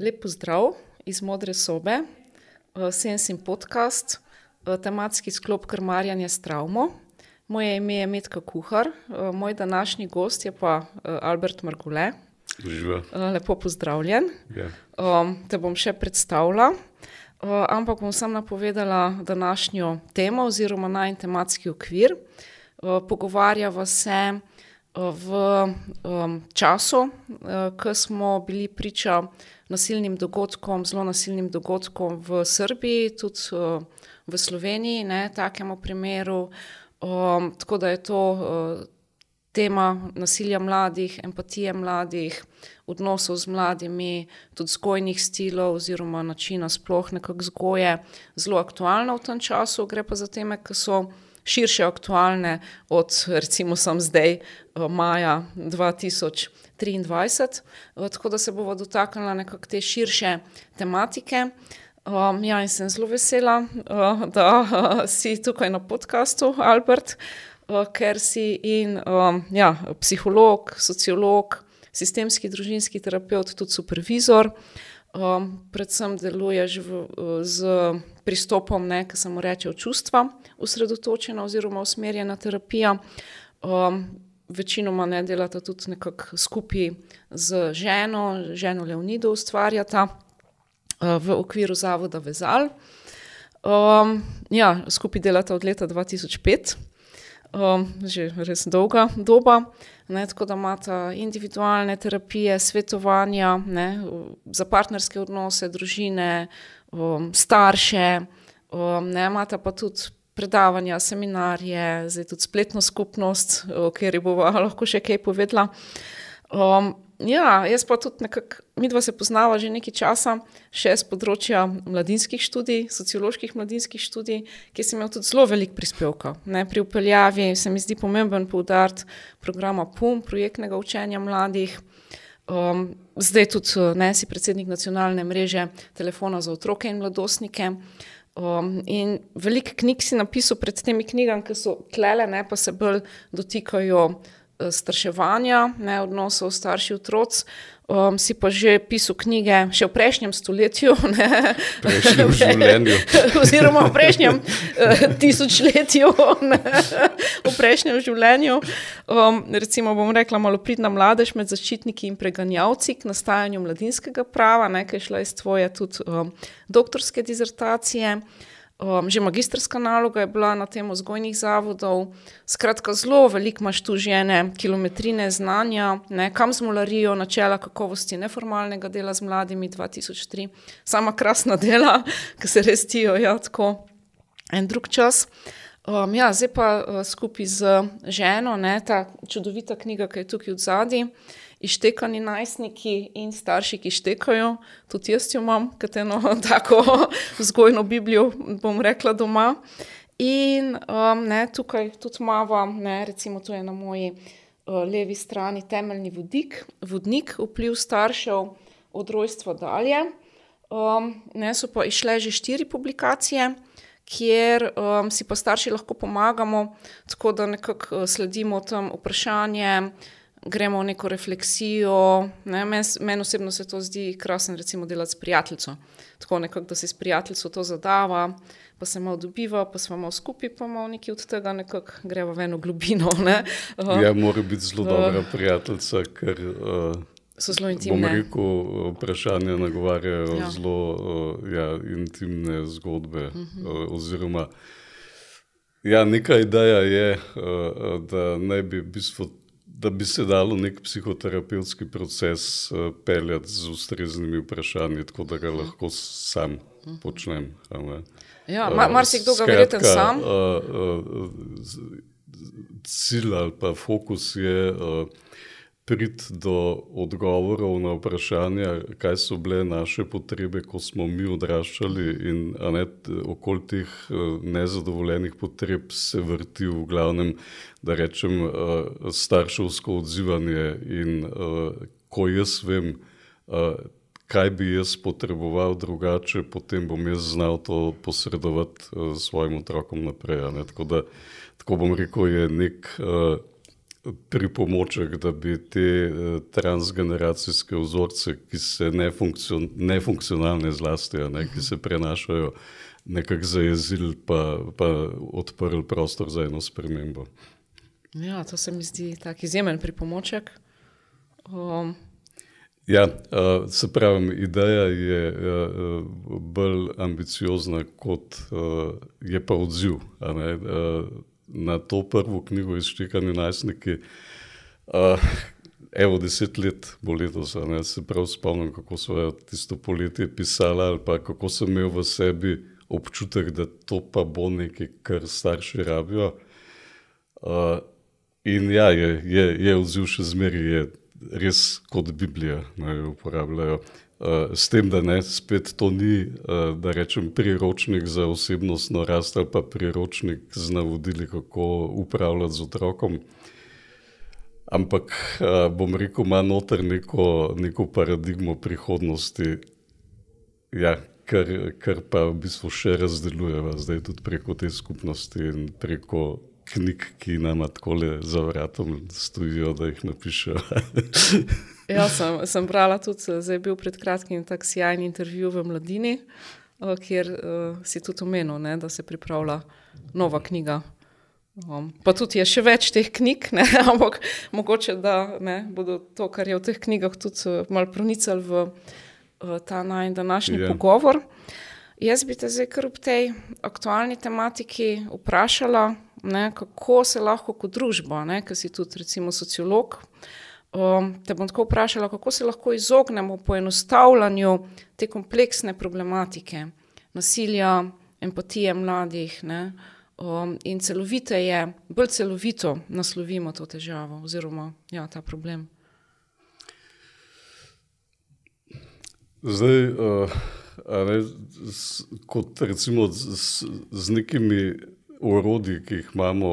Lep pozdrav iz modre sobe, Sensim podcast, tematski sklop Krmarjanje s travmo. Moje ime je Metka Kuhar, moj današnji gost je pa Albert Margule. Živa. Lepo pozdravljen. Ja. Te bom še predstavila, ampak bom sam napovedala današnjo temo oziroma naj tematski okvir. Pogovarjava se v času, ko smo bili priča nasilnim dogodkom, zelo nasilnim dogodkom v Srbiji, tudi v Sloveniji, ne, takemu primeru. Tako da je to tema nasilja mladih, empatije mladih, odnosov z mladimi, tudi vzgojnih stilov oziroma načina sploh nekako vzgoje zelo aktualna v tem času. Gre pa za teme, ki so širše aktualne od recimo samo zdaj, maja dva tisoč triindvajset. Tako da se bova dotaknila nekako te širše tematike. ja, in sem zelo vesela, da si tukaj na podkastu, Albert, ker si in ja, psiholog, sociolog, sistemski družinski terapevt, tudi supervizor. predvsem deluješ v s pristopom, ke se mu reče čustva osredotočena oziroma usmerjena terapija. večinoma, ne, delata tudi nekako skupaj z ženo, ženo Leonido ustvarjata, v okviru zavoda Vezal. ja, skupaj delata od leta dva tisoč pet. že res dolga doba, ne, tako da imata individualne terapije, svetovanja, ne, za partnerske odnose, družine, starše, ne, imata pa tudi predavanja, seminarje, zdaj tudi spletno skupnost, o kateri bova lahko še kaj povedala. ja, jaz pa tudi nekako, midva se poznava že nekaj časa še s področja mladinskih študij, socioloških mladinskih študij, kjer si imel tudi zelo veliko prispevkov, ne, pri vpeljavi se mi zdi pomembno poudariti programa PUM, projektnega učenja mladih. Zdaj tudi, ne, si predsednik nacionalne mreže telefona za otroke in mladostnike. in veliko knjig si napisal pred temi knjigami, ke so tulele, ne, pa se bolj dotikajo, starševanja, ne, odnosov starši-otroci. si pa že pisal knjige še v prejšnjem stoletju, ne. Prejšnjem življenju. Oziroma v prejšnjem, tisočletju, ne, v prejšnjem življenju. recimo bom rekla Malopridna mladež med zaščitniki in preganjalci k nastajanju mladinskega prava, ne, ke je izšla iz tvoje tudi, doktorske disertacije. že magistrska naloga je bila na temo vzgojnih zavodov. Skratka, zelo veliko imaš tu že ene kilometrine znanja, ne, Kam z mularijo, načela kakovosti neformalnega dela z mladimi dva tisoč tri. Sama krasna dela, ke se res zdijo, ja, tako en drug čas. ja, zdaj pa, skupaj z ženo, ne, ta čudovita knjiga, ke je tukaj odzadaj, Izštekani najstniki in starši, ki štekajo, tudi jaz jo imam kot eno tako vzgojno biblijo, bom rekla, doma. In, ne, tukaj tudi ne, recimo to je na moji, levi strani temeljni vodik, vodnik Vpliv staršev od rojstva dalje. ne, so pa izšle že štiri publikacije, kjer, si pa starši lahko pomagamo, tako da nekako, sledimo tem vprašanjem, gremo v neko refleksijo, ne, meni meni osebno se to zdi krasno recimo delati s prijateljico. Tako nekako, da si s prijateljico to zadava pa se malo dobiva pa sva malo skupaj pa malo nekaj od tega nekako greva v eno globino, ne. Ja, mora biti zelo dobra prijateljica, ker, So zelo intimne. rekel, vprašanja nagovarjajo Ja. zelo, ja, intimne zgodbe, oziroma ja, neka ideja je, da naj bi v bistvu, da bi se dalo neki psihoterapevtski proces, peljati z ustreznimi vprašanji, tako da ga lahko sam počnem, a ne. Ja, marsikdo ga verjetno sam. Skratka, cilj ali pa fokus je, priti do odgovorov na vprašanja, kaj so bile naše potrebe, ko smo mi odraščali, in, ne, okoli teh, nezadovoljenih potreb se vrti v glavnem, da rečem, starševsko odzivanje in, ko jaz vem, kaj bi jaz potreboval drugače, potem bom jaz znal to posredovati, svojim otrokom naprej, tako da, tako bom rekel, je neki, pripomoček, da bi te uh, transgeneracijske vzorce, ki se nefunkcion, nefunkcionalne zlasti, ne, ki se prenašajo, nekako zajezili, pa, pa odprli prostor za eno spremembo. Ja, to se mi zdi tako izjemen pripomoček. Um. Ja, uh, se pravi, ideja je uh, bolj ambiciozna, kot uh, je pa odziv. Na to prvo knjigo izštekanje najstniki. Uh, evo, deset let bo letos, ne, se prav spomnim, kako so tisto poletje pisali, ali pa kako sem imel v sebi občutek, da to pa bo nekaj, kar starši rabijo. Uh, in ja, je, je, je odziv še zmeraj, je res kot Biblija, da jo uporabljajo. Uh, s tem, da ne, spet to ni, uh, da rečem, priročnik za osebnostno rast ali pa priročnik z navodili, kako upravljati z otrokom. Ampak uh, bom rekel, ima noter neko, neko paradigmo prihodnosti, ja, kar, kar pa v bistvu še razdeljujeva zdaj tudi preko te skupnosti in preko knjig, ki nam tako le za vratom stojijo, da jih napišejo. ja, sem, sem brala tudi, zdaj je bil pred kratkim tak sjajni intervju v Mladini, eh, kjer uh, si tudi omenil, ne, da se pripravlja nova knjiga. Um, pa tudi je še več teh knjig, ne, ampak mogoče da ne, bodo to, kar je v teh knjigah, tudi uh, malo pronicali v uh, ta naj današnji yeah. Ja. pogovor. Jaz bi te zdaj kar ob tej aktualni tematiki vprašala, ne, kako se lahko kot družba, ker si tudi recimo sociolog, um, te bom tako vprašala, kako se lahko izognemo poenostavljanju te kompleksne problematike nasilja, empatije mladih ne, um, in celoviteje, bolj celovito naslovimo to težavo oziroma ja, ta problem. Zdaj, uh, ne, s, kot recimo z, z nekimi urodji, ki jih imamo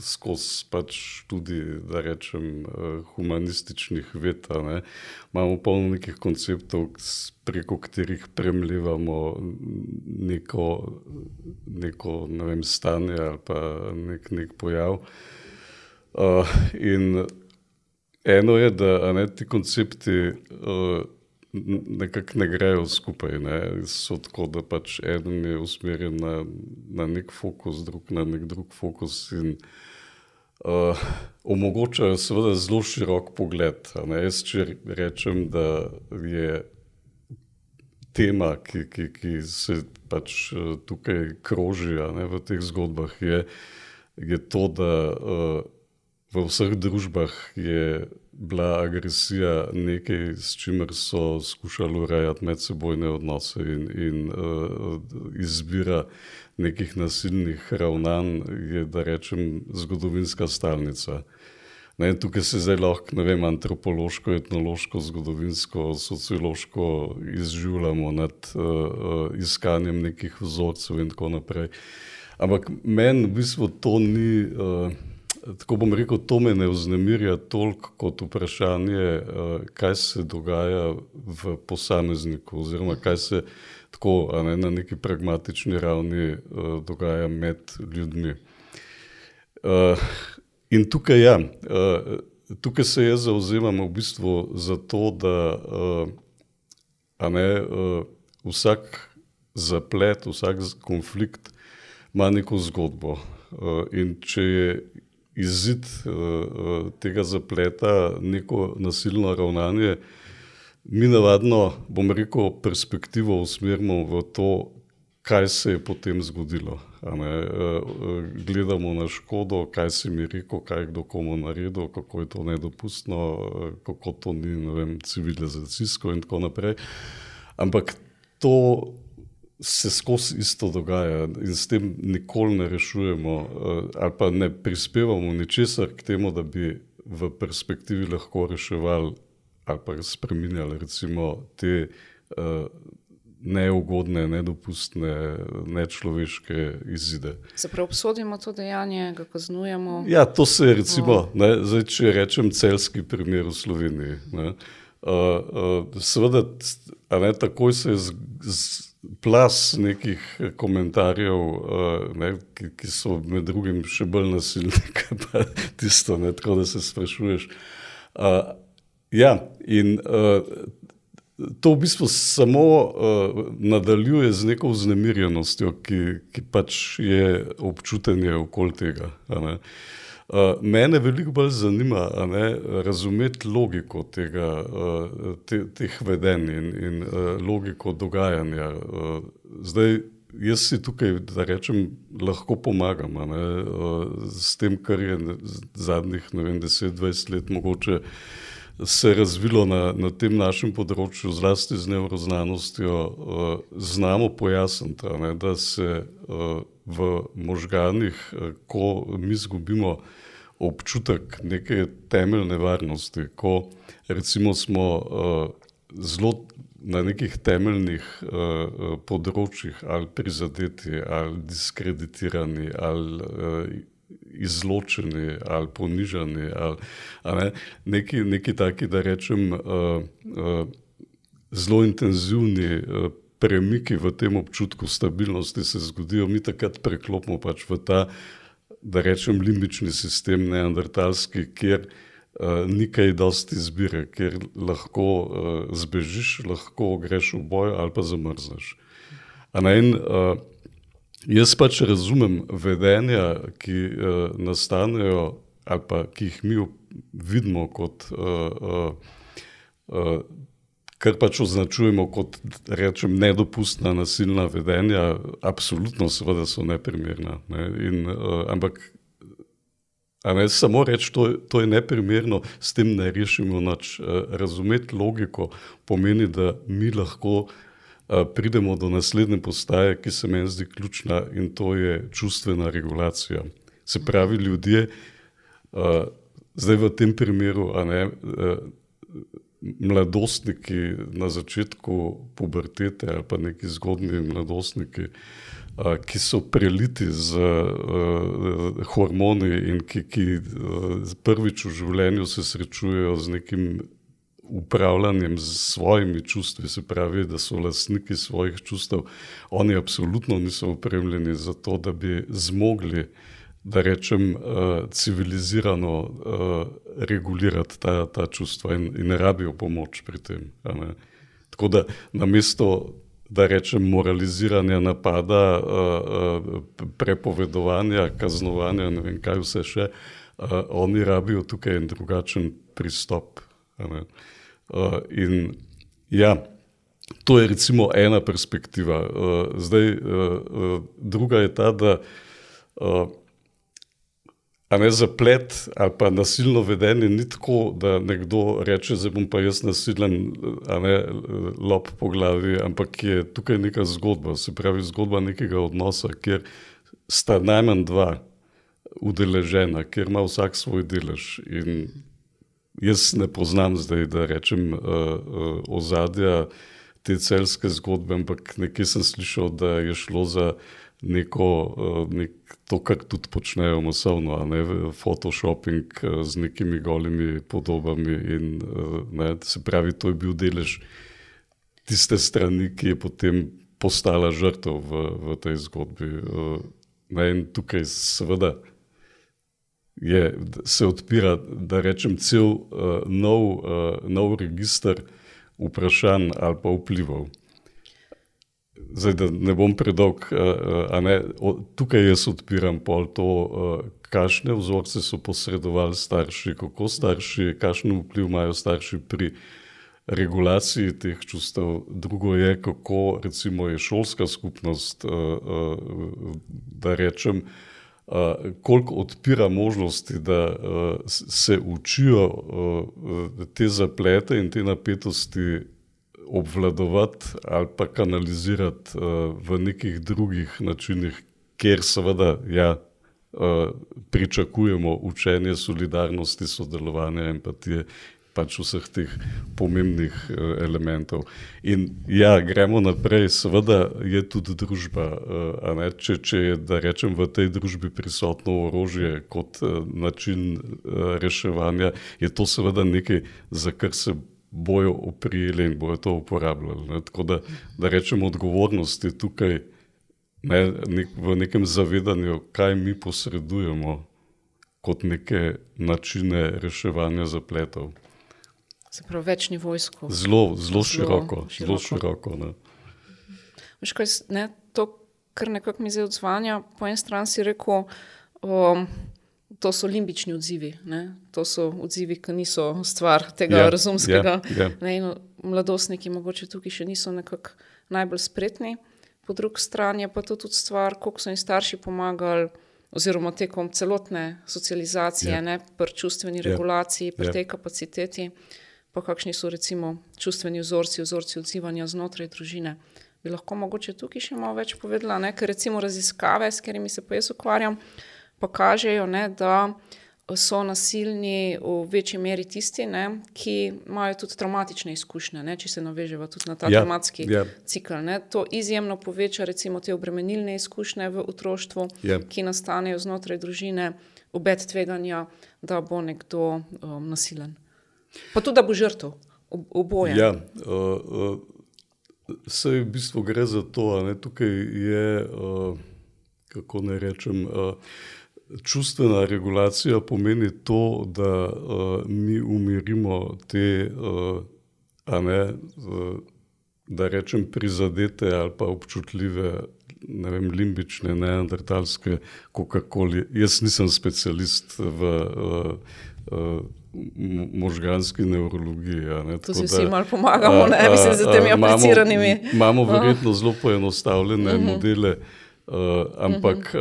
skozi pač tudi, da rečem, uh, humanističnih ved, ne, imamo polno nekih konceptov, preko katerih premljivamo neko, neko ne vem, stanje ali pa nek, nek pojav. Uh, in eno je, da ne, ti koncepti. Uh, nekako ne grejo skupaj. Ne. So tako, da pač en je usmerjen na, na nek fokus, drug na nek drug fokus. In, uh, omogočajo seveda zelo širok pogled. Jaz, če rečem, da je tema, ki, ki, ki se pač uh, tukaj kroži ne, v teh zgodbah, je, je to, da uh, v vseh družbah je bila agresija nekaj, s čimer so skušali urejati medsebojne odnose in, in uh, izbira nekih nasilnih ravnanj, je, da rečem, zgodovinska stalnica. Ne, tukaj se zdaj lahko vem, antropološko, etnološko, zgodovinsko, sociološko izživljamo nad uh, iskanjem nekih vzorcev in tako naprej. Ampak meni v bistvu to ni. Uh, tako bom rekel, to me ne vznemirja toliko kot vprašanje, eh, kaj se dogaja v posamezniku, oziroma kaj se tako ne, na neki pragmatični ravni eh, dogaja med ljudmi. Eh, in tukaj, ja, tukaj se jaz zauzemam v bistvu za to, da ne, vsak zaplet, vsak konflikt ima neko zgodbo. In če je izid uh, tega zapleta, neko nasilno ravnanje, mi navadno, bom rekel, perspektivo usmerimo v to, kaj se je potem zgodilo. Uh, gledamo na škodo, kaj si mi rekel, kaj kdo komu naredil, kako je to nedopustno, kako to ni vem, civilizacijsko in tako naprej. Ampak to se skozi isto dogaja in s tem nikoli ne rešujemo, uh, ali pa ne prispevamo ničesar k temu, da bi v perspektivi lahko reševali ali pa spremenjali recimo te uh, neugodne, nedopustne, nečloveške izide. Se pravi, obsodimo to dejanje, ga kaznujemo. Ja, to se je recimo, oh. ne, zdaj, če rečem celski primer v Sloveniji. Ne, uh, uh, seveda, ne, takoj se je z, z, plas nekih komentarjev, ne, ki, ki so med drugim še bolj nasilni, kot pa tisto, ne, tako da se sprašuješ. Uh, ja, in uh, to v bistvu samo uh, nadaljuje z neko vznemirjenostjo, ki, ki pač je občutenje okoli tega. Uh, mene veliko bolj zanima ne, razumeti logiko tega, uh, te, teh vedenj in, in uh, logiko dogajanja. Uh, zdaj, jaz si tukaj, da rečem, lahko pomagam ne, uh, s tem, kar je zadnjih 10-20 let mogoče se razvilo na, na tem našem področju, zlasti z neuroznanostjo, uh, znamo pojasniti, ne, da se uh, v možganih, uh, ko mi izgubimo občutek neke temeljne varnosti, ko recimo smo uh, zelo na nekih temeljnih uh, področjih ali prizadeti ali diskreditirani ali uh, izločeni ali ponižani, ali ne, neki, neki taki, da rečem, uh, uh, zelo intenzivni uh, premiki v tem občutku stabilnosti se zgodijo, mi takrat preklopimo pač v ta, da rečem, limbični sistem, neandertalski, kjer uh, ni kaj dosti izbire, kjer lahko uh, zbežiš, lahko greš v boj ali pa zamrzneš. En uh, Jaz pač razumem vedenja, ki uh, nastanejo ali pa ki jih mi vidimo kot, uh, uh, uh, kar pač označujemo kot rečem, nedopustna nasilna vedenja, absolutno seveda so neprimerna. Ne? In, uh, ampak ne, samo reči, to, to je neprimerno, s tem ne rešimo nič. Uh, razumeti logiko pomeni, da mi lahko pridemo do naslednje postaje, ki se meni zdi ključna, in to je čustvena regulacija. Se pravi, ljudje, zdaj v tem primeru, ne, mladostniki na začetku pubertete ali pa neki zgodni mladostniki. Ki so preliti z uh, hormoni in ki, ki uh, prvič v življenju se srečujejo z nekim upravljanjem z svojimi čustvi, se pravi, da so lastniki svojih čustev, oni apsolutno niso upremljeni za to, da bi zmogli, da rečem, uh, civilizirano uh, regulirati ta, ta čustva in, in ne rabijo pomoč pri tem. Tako da na mesto. Da rečem, moraliziranja, napada, prepovedovanja, kaznovanja, ne vem, kaj vse še, oni rabijo tukaj en drugačen pristop. Uh, in ja, to je recimo ena perspektiva. Uh, zdaj, uh, druga je ta, da uh, ne zaplet ali pa nasilno vedenje ni tako, da nekdo reče, da bom pa jaz nasilen, a ne lop po glavi, ampak je tukaj neka zgodba, se pravi zgodba nekega odnosa, kjer sta najmanj dva udeležena, kjer ima vsak svoj delež. In Jaz ne poznam zdaj, da rečem, uh, uh, ozadja te celske zgodbe, ampak nekje sem slišal, da je šlo za neko, uh, nek, to, kar tudi počnejo masovno, ne photoshopping uh, z nekimi golimi podobami. In, uh, ne, se pravi, to je bil delež tiste strani, ki je potem postala žrtev v, v tej zgodbi. Uh, ne, in tukaj seveda je, se odpira, da rečem, cel uh, nov, uh, nov registr vprašanj ali pa vplivov. Zdaj, da ne bom predolg, uh, ne, o, tukaj jaz odpiram pol to, uh, kakšne vzorce so posredovali starši, kako starši, kakšen vpliv imajo starši pri regulaciji teh čustev. Drugo je, kako recimo je šolska skupnost, uh, uh, da rečem, uh, koliko odpira možnosti, da se učijo te zaplete in te napetosti obvladovati ali pa kanalizirati v nekih drugih načinih, kjer seveda ja, pričakujemo učenje solidarnosti, sodelovanja, empatije pač vseh teh pomembnih uh, elementov. In ja, gremo naprej, seveda je tudi družba. Uh, če, če je, da rečem, v tej družbi prisotno orožje kot uh, način reševanja, je to seveda nekaj, za kar se bojo oprijeli in bojo to uporabljali. Ne. Tako da, da rečemo, odgovornost je tukaj ne, nek, v nekem zavedanju, kaj mi posredujemo kot neke načine reševanja zapletov. Se pravi, večni vojsko. Zelo, zelo široko. Zelo široko ne. Veš, kaj, ne, to, kar nekako mi zdaj odzvanja, po eni strani si rekel, um, to so limbični odzivi. Ne? To so odzivi, ki niso stvar tega yeah, razumskega. Yeah, yeah. Mladostniki mogoče tukaj še niso nekako najbolj spretni. Po drugi strani je pa to tudi stvar, koliko so jim starši pomagali, oziroma tekom celotne socializacije, yeah. ne pri čustveni regulaciji, pri yeah. tej kapaciteti, pa kakšni so recimo čustveni vzorci, vzorci odzivanja znotraj družine. Bi lahko mogoče tukaj še malo več povedala, ne? ker recimo raziskave, s katerimi se pa jaz ukvarjam pa kažejo, ne, da so nasilni v večji meri tisti, ne, ki imajo tudi traumatične izkušnje, ne, če se navežemo tudi na ta ja, traumatski ja. cikl. Ne. To izjemno poveča recimo te obremenilne izkušnje v otroštvu, ja. ki nastanejo znotraj družine, obet tveganja, da bo nekdo um, nasilen. Pa tudi, da bo žrtev oboje. Ja, uh, uh, se v bistvu gre za to, da tukaj je, uh, kako ne rečem, uh, čustvena regulacija pomeni to, da uh, mi umirimo te, uh, ne, uh, da rečem, prizadete ali pa občutljive, ne vem, limbične, neandertalske, kakokoli. Jaz nisem specialist v. Uh, uh, Možganski neurologiji. Ja, tu si vsi malo pomagamo, ne mislim, z temi apliciranimi. Imamo, imamo verjetno zelo poenostavljene uh mhm. -huh. modele, uh, ampak uh,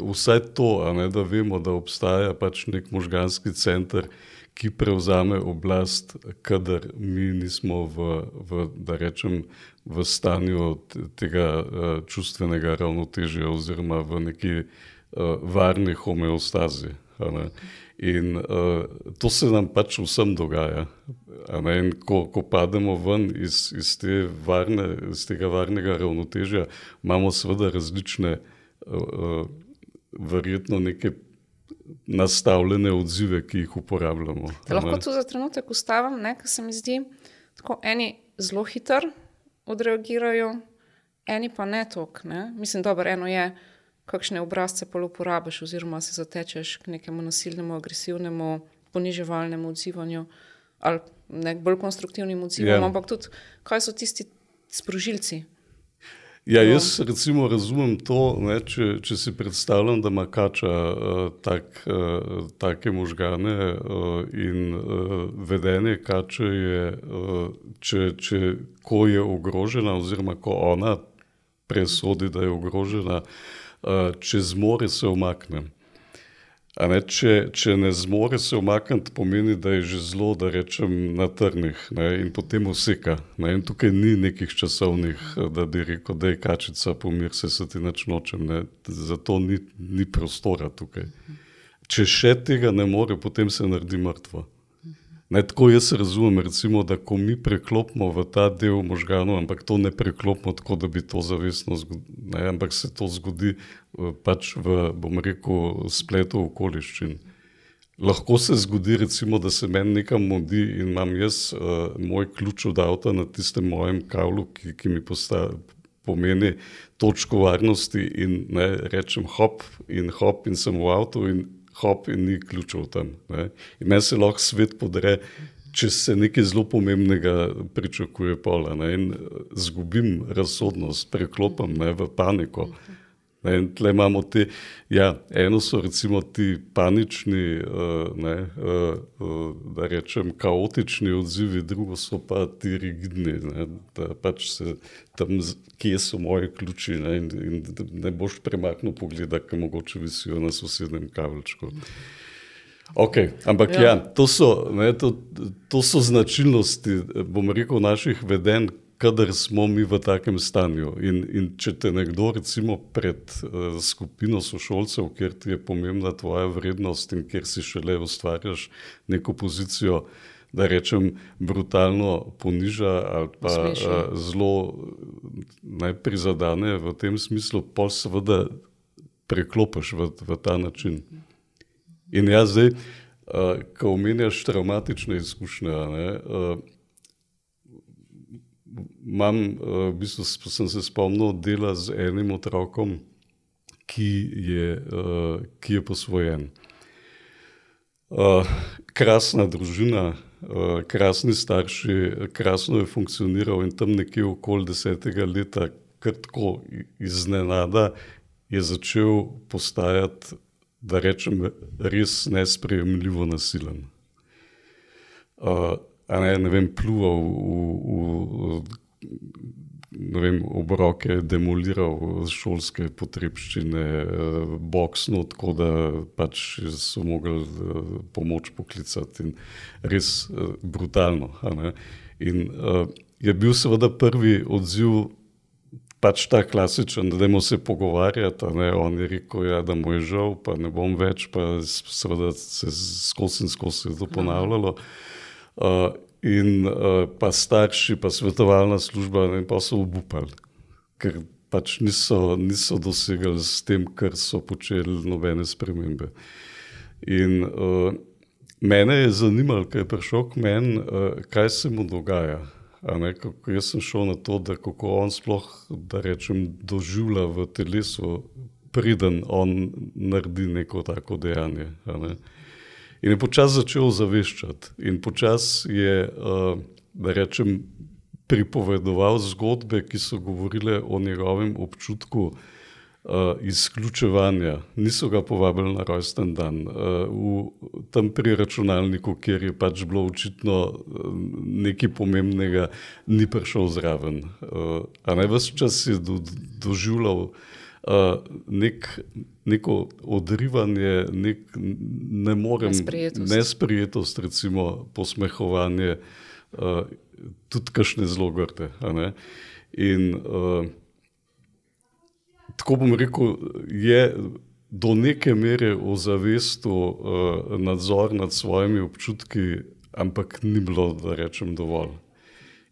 uh, vsaj to, ne, da vemo, da obstaja pač nek možganski center, ki prevzame oblast, kadar mi nismo v, v, rečem, v stanju tega uh, čustvenega ravnotežja oziroma v neki uh, varni homeostazi. In uh, to se nam pač vsem dogaja. Ko, ko pademo ven iz, iz, te varne, iz tega varnega ravnotežja, imamo seveda različne, uh, verjetno neke nastavljene odzive, ki jih uporabljamo. Lahko tu za trenutek ustavim, ker se mi zdi, da eni zelo hitro odreagirajo, eni pa ne toliko. Mislim, da eno je kakšne obrazce pa uporabiš, oziroma se zatečeš k nekemu nasilnemu, agresivnemu, poniževalnemu odzivanju ali nek bolj konstruktivnim odzivom. Yeah. Ja. Ampak tudi, kaj so tisti sprožilci? Ja, jaz recimo razumem to, ne, če, če si predstavljam, da ima kača uh, tak, uh, take možgane uh, in uh, vedenje kače je, uh, če, če ko je ogrožena, oziroma ko ona presodi, da je ogrožena, uh, Eh, če zmore se umaknem. Ne, če, če ne zmore se umakniti, pomeni, da je že zelo, da rečem, na trnih ne, in potem useka. Ne, in tukaj ni nekih časovnih, eh, da bi rekel, da je kačica, pomir se, se ti nač nočem. Ne, zato ni, ni prostora tukaj. Če še tega ne more, potem se naredi mrtvo. Ne, tako jaz razumem, recimo, da ko mi preklopimo v ta del možganov, ampak to ne preklopimo tako, da bi to zavestno zgodilo, ampak se to zgodi eh, pač v, bom rekel, spletu okoliščin. Lahko se zgodi, recimo, da se meni nekam modi in imam jaz uh, moj ključ od avta na tistem mojem kavlu, ki, ki mi posta, pomeni točko varnosti in ne, rečem hop in hop in sem v avtu in hop in ni ključev tam. Ne. In meni se lahko svet podre, če se nekaj zelo pomembnega pričakuje pola. Ne. In zgubim razsodnost, preklopim ne, v paniko. Ne, tle imamo te, ja, eno so recimo ti panični, uh, ne, uh, da rečem, kaotični odzivi, drugo so pa ti rigidni, ne, da pač se tam, kje so moje ključi ne, in, in ne boš premaknil pogleda, ki mogoče visijo na sosednjem kavlčku. Okay, ampak ja, ja to, so, ne, to, to so značilnosti, bom rekel, naših vedenj, kadar smo mi v takem stanju. In, in če te nekdo, recimo, pred uh, skupino sošolcev, kjer ti je pomembna tvoja vrednost in kjer si šele ustvarjaš neko pozicijo, da rečem, brutalno poniža ali pa uh, zelo najprizadane v tem smislu, pa seveda preklopiš v, v ta način. In jaz zdaj, uh, ko omenjaš traumatične izkušnje, ne, uh, Mam, uh, v bistvu sem se spomnil dela z enim otrokom, ki je, uh, ki je posvojen. Uh, krasna družina, krasni starši, krasno je funkcioniral in tam nekje okoli desetega leta, kar tako iznenada, je začel postajati, da rečem, res nesprejemljivo nasilen. Uh, ne, ne vem, pluval v, v, ne vem, obroke, demoliral šolske potrebščine, boksno, tako da pač so mogli pomoč poklicati in res brutalno. In uh, je bil seveda prvi odziv pač ta klasičen, da dajmo se pogovarjati. On je rekel, ja, da mu je žal, pa ne bom več, pa seveda se skozi in skozi to ponavljalo. Uh, in uh, pa starši, pa svetovalna služba, ne, pa so obupali, ker pač niso, niso dosegali s tem, kar so počeli, nobene spremembe. In uh, mene je zanimalo, kaj je prišel k meni, uh, kaj se mu dogaja. Ne, kako, jaz sem šel na to, da kako on sploh, da rečem, doživlja v telesu, preden on naredi neko tako dejanje. Ne. In je počasi začel zaveščati, in počasi je, da rečem, pripovedoval zgodbe, ki so govorile o njegovem občutku uh, izključevanja, niso ga povabili na rojsten dan. Uh, v, tam pri računalniku, kjer je pač bilo očitno nekaj pomembnega, ni prišel zraven. A naj vse čas je do, doživljal uh, nek, neko odrivanje, nek, ne morem, nesprejetost. nesprejetost, recimo posmehovanje, uh, tudi kašne zelo grde. In uh, tako bom rekel, je do neke mere ozavestil uh, nadzor nad svojimi občutki, ampak ni bilo, da rečem, dovolj.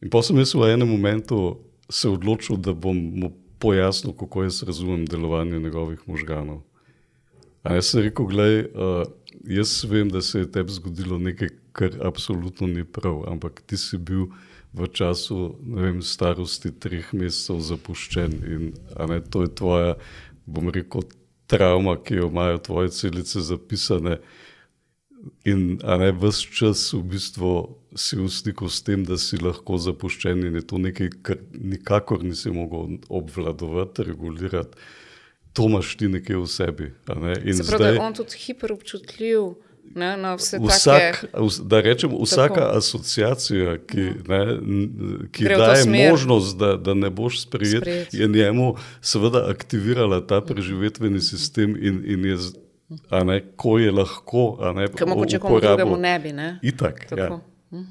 In pa sem jaz v enem momentu se odločil, da bom mu pojasnil, kako jaz razumem delovanje njegovih možganov. A jaz sem rekel, gledaj, uh, jaz vem, da se je tebi zgodilo nekaj, kar absolutno ni prav, ampak ti si bil v času vem, starosti treh mesecev zapuščen in ne, to je tvoja, bom rekel, travma, ki jo imajo tvoje celice zapisane. In ne vse čas v bistvu si v stiku s tem, da si lahko zapuščen in je to nekaj, kar nikakor nisi mogel obvladovati, regulirati. To imaš ti nekje v sebi. Ne? Se pravi, zdaj, da je on tudi hiperobčutljiv. Ne, no, Vsak, da rečem, vsaka tako. asociacija, ki, ne, ki daje možnost, da, da ne boš sprejet, sprejet, je njemu seveda aktivirala ta preživetveni sistem in, in je, ne, ko je lahko. Mogoče komu drugemu ne bi. Ne? Itak, ja.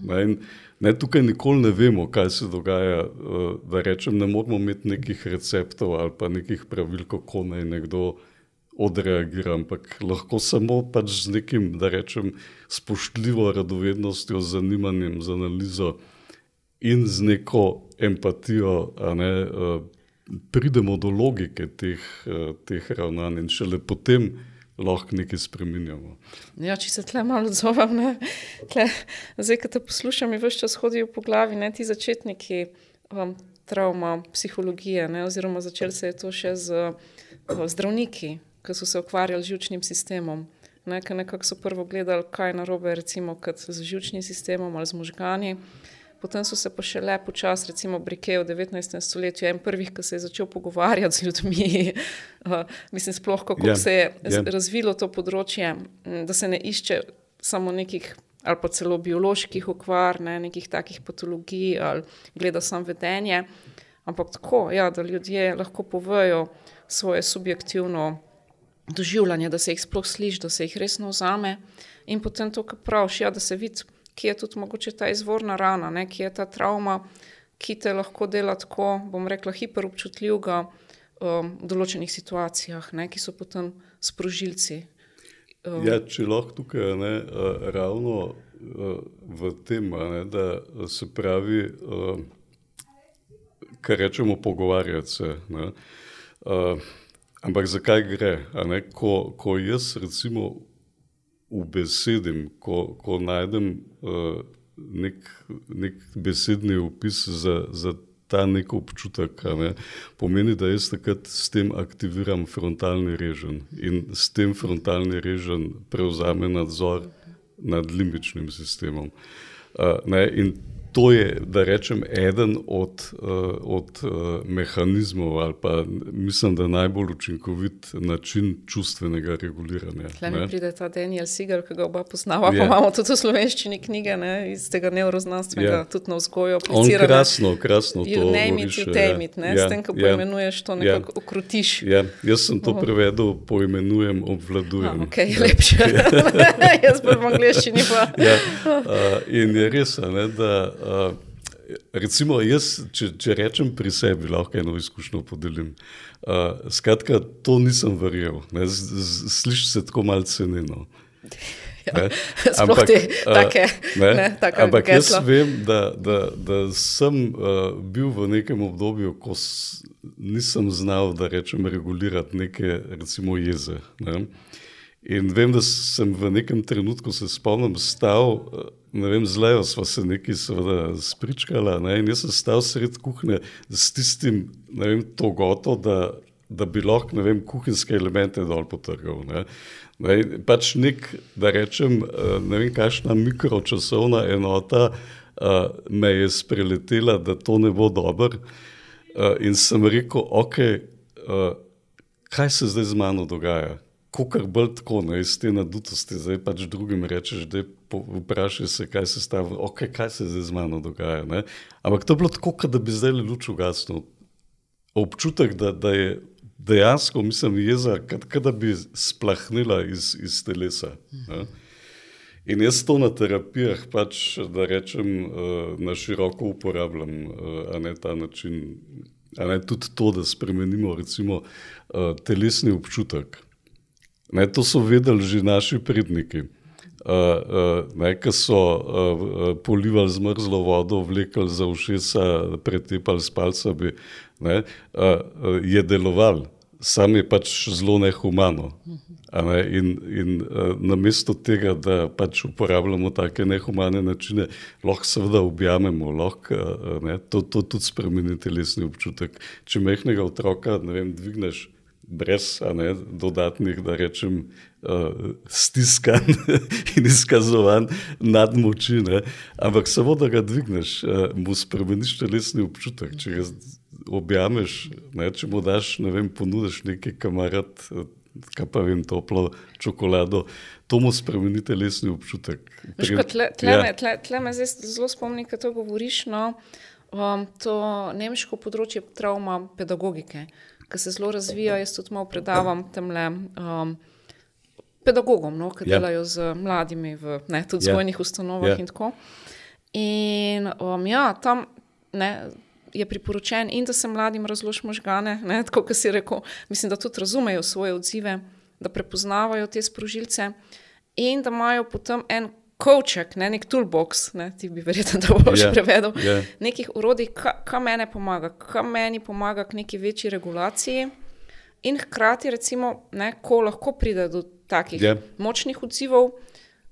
Ne, ne, tukaj nikoli ne vemo, kaj se dogaja. Eh, da rečem, ne moramo imeti nekih receptov ali pa nekih pravil, kako naj nekdo odreagira, ampak lahko samo pač z nekim, da rečem, spoštljivo radovednostjo, zanimanjem za analizo in z neko empatijo, ne, uh, pridemo do logike teh, uh, teh ravnanj in šele potem lahko nekaj spremenjamo. Ja, če se tle malo odzovem, tle, zdaj, ko te poslušam, mi vse čas hodijo po glavi, ne ti začetniki. Um, Trauma, psihologija, ne, oziroma začel se je to še z uh, zdravniki, ki so se ukvarjali z žilčnim sistemom. Ne, nekako so prvo gledali, kaj je narobe z žilčnim sistemom ali z možgani. Potem so se pa še lepo čas, recimo Brike v 19. stoletju, en prvih, ki se je začel pogovarjati z ljudmi. uh, mislim, sploh kako yeah, ja, se je yeah. Ja. razvilo to področje, da se ne išče samo nekih ali pa celo bioloških okvar, ne, nekih takih patologij ali gleda samo vedenje, ampak tako, ja, da ljudje lahko povejo svoje subjektivno doživljanje, da se jih sploh sliši, da se jih resno vzame. In potem to, kar praviš, ja, da se vidi, kje je tudi mogoče ta izvorna rana, ne, kje je ta travma, ki te lahko dela tako, bom rekla, hiperobčutljivega um, v določenih situacijah, ne, ki so potem sprožilci. Um. Ja, če lahko tukaj ne, ravno v tem, ne, da se pravi, kar rečemo, pogovarjati se. Ne, Ampak zakaj gre? Ko, ko jaz recimo ubesedim, ko, ko najdem uh, nek, nek besedni opis za, za ta nek občutek, ne, pomeni, da jaz takrat s tem aktiviram frontalni režen in s tem frontalni režen prevzame nadzor nad limbičnim sistemom. Uh, ne, in to je, da rečem, eden od, uh, od uh, mehanizmov, ali pa mislim, da najbolj učinkovit način čustvenega reguliranja. Tukaj pride ta Daniel Sigar, ki ga oba poznava, yeah. pa ja. imamo tudi v slovenščini knjige ne, iz tega neuroznanstvenega, yeah. Ja. tudi na vzgoju. On krasno, krasno to voriš. Temit, ne, yeah. S tem, ko yeah. poimenuješ to nekako yeah. ukrutiš. Yeah. Jaz sem to oh. prevedel, poimenujem, obvladujem. Ah, ok, lepše. Jaz pa v angliščini pa. yeah. uh, in je res, ne, da Uh, recimo, jaz, če, če rečem pri sebi, lahko eno izkušnjo podelim. Uh, skratka, to nisem verjel. Slišiš se tako malce cenjeno. Ja, ampak, te, take, ne, ne, ampak jaz vem, da, da, da sem uh, bil v nekem obdobju, ko nisem znal, da rečem, regulirati neke, recimo, jeze. Ne. In vem, da sem v nekem trenutku se spomnim, stal. Uh, ne vem, z Lejo smo se nekaj spričkali. Ne, in jaz sem stal sred kuhinje s tistim, ne vem, to gotovo, da, da bi lahko, ne vem, kuhinjske elemente dol potrgal. Ne. Ne, pač nek, da rečem, eh, ne vem, kakšna mikročasovna enota uh, me je spreletela, da to ne bo dobro. Uh, in sem rekel, ok, uh, kaj se zdaj z mano dogaja? Kukar bolj tako, ne, iz te nadutosti, zdaj pač drugim rečeš, da je vprašaj se, kaj se stavi, okay, kaj se zdaj z mano dogaja. Ne? Ampak to je bilo tako, da bi zdaj luč ugasnil. Občutek, da, da je dejansko, mislim, jeza, da bi splahnila iz, iz telesa. Ne? In jaz to na terapijah, pač, da rečem, eh, na široko uporabljam, eh, a ne ta način, a ne tudi to, da spremenimo recimo, eh, telesni občutek. Ne, to so vedeli že naši predniki uh, uh, ki so uh, polivali zmrzlo vodo, vlekli za ušesa, pretepali s palcami, ne, uh, je deloval, sam je pač zelo nehumano. Ne, in in uh, namesto tega, da pač uporabljamo take nehumane načine, lahko seveda objamemo, lahko uh, to, to tudi spremeni telesni občutek. Če mehkega otroka, vem, dvigneš brez ne, dodatnih, da rečem, uh, stiskan in izkazovan nadmoči, ne. ampak samo da ga dvigneš, uh, mu spremeniš telesni občutek. Če ga objameš, ne, če mu daš, ne vem, ponudiš nekaj kamarat. Kaj pa vem, toplo čokolado, to mu spremeni telesni občutek. Tle, tle, ja. me, tle, tle me zdaj zelo spomni, kaj to govoriš. No, um, to nemško področje travma pedagogike, ki se zelo razvija. Jaz tudi malo predavam tem le. Um, pedagogom, no, ki yeah. Ja. delajo z mladimi v ne, tudi yeah. Ja. vzgojnih ustanovah. Yeah. Ja. In, in um, ja, tam ne, je priporočen, in da se mladim razloži možgane, ne, tako kot si rekel, mislim, da tudi razumejo svoje odzive, da prepoznavajo te sprožilce in da imajo potem en. Kovček, ne, nek toolbox, ne, ti bi verjetno to boš yeah, prevedel. Yeah. Nekih urodij, kaj meni pomaga, kaj meni pomaga k neki večji regulaciji, in hkrati, recimo, ne, ko lahko pride do takih yeah. močnih odzivov,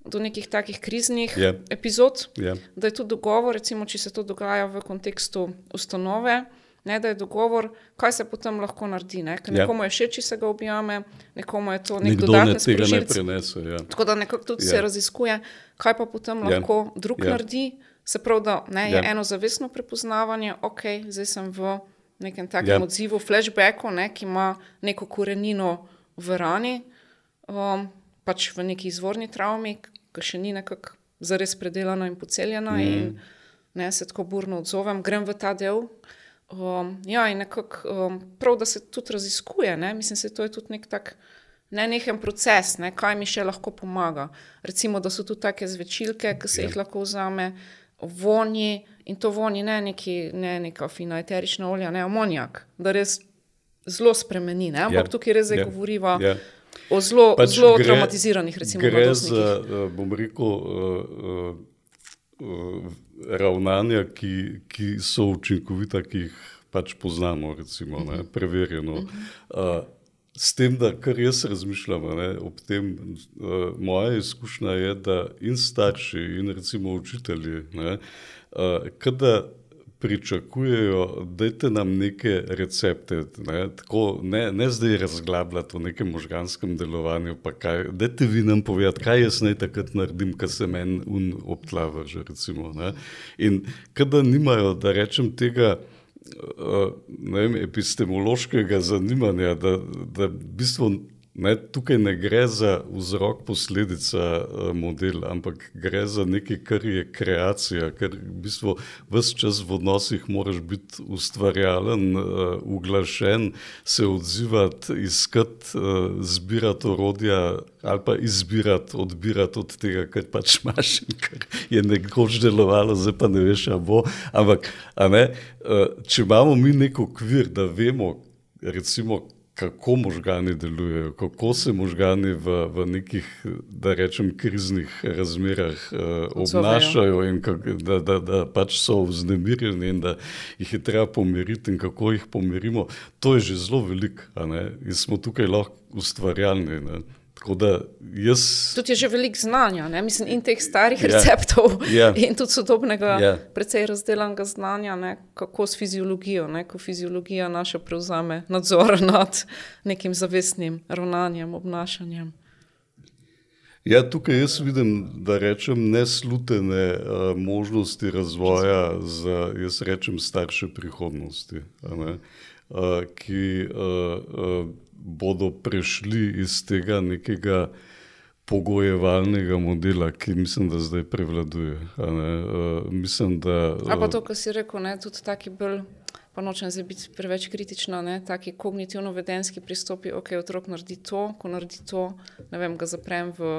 do nekih takih kriznih yeah. epizod, yeah. da je to dogovor, recimo, če se to dogaja v kontekstu ustanove. Ne, da je dogovor, kaj se potem lahko naredi. Ne? Ja. Nekomu je všeč, če se ga objame, nekomu je to nekaj dodatnega. Tega ne prenese. Ja. Tako da nekako tudi ja. se raziskuje, kaj pa potem ja. lahko drug ja. naredi. Se pravi, da ne, je ja. eno zavestno prepoznavanje, ok, zdaj sem v nekem takem ja. odzivu, flashbacku, ne, ki ima neko korenino v rani um, pač v neki izvorni travmi, ki še ni nekako zares predelana in poceljena, mm. in ne, se tako burno odzovem, grem v ta del. Um, ja, in nekako um, prav, da se tudi raziskuje, ne? mislim, da to je tudi nek tak. Ne nekaj proces, ne, kaj mi še lahko pomaga. Recimo, da so tu take zvečilke, ki se ja. jih lahko vzame, vonji in to vonji ne, neki, ne neka fina eterična olja, ne amonijak, da res zelo spremeni. Ne? Ampak ja. tukaj res ja. govoriva. Ja o zelo, pač zelo gre, traumatiziranih, recimo, gre za, eh, bom rekel, uh, uh, ravnanja, ki, ki so učinkovita, ki jih pač poznamo, recimo, ne, mhm. preverjeno. Uh, S tem, da kar jaz razmišljam, ne, ob tem, uh, moja izkušnja je, da in starši, in recimo učitelji, ne, uh, kada pričakujejo, dajte nam neke recepte, ne, tako, ne, ne zdaj razglabljati o nekem možganskem delovanju, pa kaj, dajte vi nam povedati, kaj jaz naj takrat naredim, kar se meni un obtlava že recimo. Ne. In kada nimajo, da rečem tega, uh, ne vem, epistemološkega zanimanja, da, da v bistvu Ne, tukaj ne gre za vzrok, posledica uh, model, ampak gre za nekaj, kar je kreacija, ker v bistvu vse čas v odnosih moraš biti ustvarjalen, uh, uglašen, se odzivati, iskati, uh, zbirati orodja ali pa izbirati, odbirati od tega, kar pač imaš in kar je nekoč delovalo, zdaj pa ne veš, a bo. Ampak, a ne, če imamo mi nek okvir, da vemo, recimo, kako možgani delujejo, kako se možgani v, v nekih, da rečem, kriznih razmerah uh, obnašajo in kak, da, da, da pač so vznemirjeni in da jih je treba pomiriti in kako jih pomirimo. To je že zelo veliko in smo tukaj lahko ustvarjalni. Ne? Jaz... Tudi je že veliko znanja, ne? mislim, in teh starih yeah. Ja. receptov, yeah. Ja. in tudi sodobnega, yeah. Ja. precej razdeljenega znanja, ne? kako s fiziologijo, ne? ko fiziologija naša prevzame nadzor nad nekim zavestnim ravnanjem, obnašanjem. Ja, tukaj jaz vidim, da rečem, neslutene uh, možnosti razvoja za, jaz rečem, starše prihodnosti, uh, ki uh, uh, bodo prešli iz tega nekega pogojevalnega modela, ki mislim, da zdaj prevladuje. Uh, mislim, da, uh, pa to, kar si rekel, ne, tudi taki bolj. Pa nočem zdaj biti preveč kritična, ne? taki kognitivno-vedenski pristopi, ok, otrok naredi to, ko naredi to, ne vem, ga zaprem v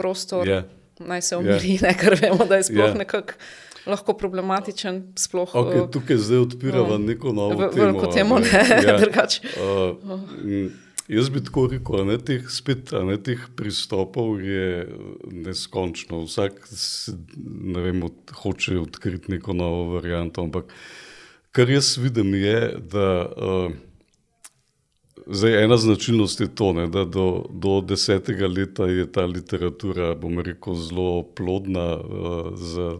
prostor, yeah. Ja. naj se umiri, yeah. ne, ker vemo, da je sploh yeah. Ja. nekako lahko problematičen. Sploh, okay, uh, tukaj zdaj odpiramo uh, neko novo v, temo. Veliko temo, ne, ja, drugače. Uh. Jaz bi tako rekel, da teh, spet, ne, teh pristopov je neskončno. Vsak ne vem, od, hoče odkriti neko novo varianto. Ampak kar jaz vidim, je, da uh, zdaj, ena značilnost je to, ne, da do, do desetega leta je ta literatura, bom rekel, zelo plodna uh, za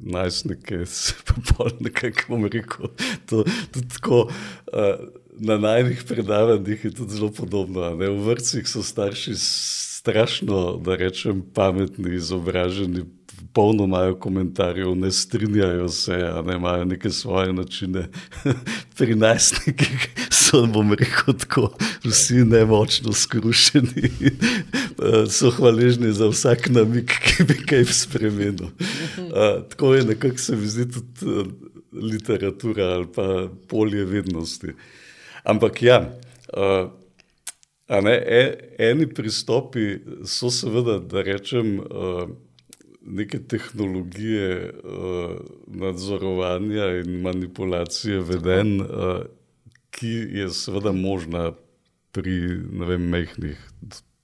najstnike, pa pol nekako, bom rekel, to, tudi tako. Uh, Na najnih predavanjih je tudi zelo podobno. Ne? V vrtcih so starši strašno, da rečem, pametni, izobraženi, polno imajo komentarjev, ne strinjajo se, ne imajo neke svoje načine. Pri najstnikih so, bom rekel, tako, vsi nemočno skrušeni, so hvaležni za vsak namik, ki bi kaj spremenil. Tako je nekako se mi zdi tudi literatura ali pa polje vednosti. Ampak ja, ne, e, eni pristopi so seveda, da rečem, uh, neke tehnologije uh, nadzorovanja in manipulacije veden, uh, ki je seveda možna pri vem, mehnih,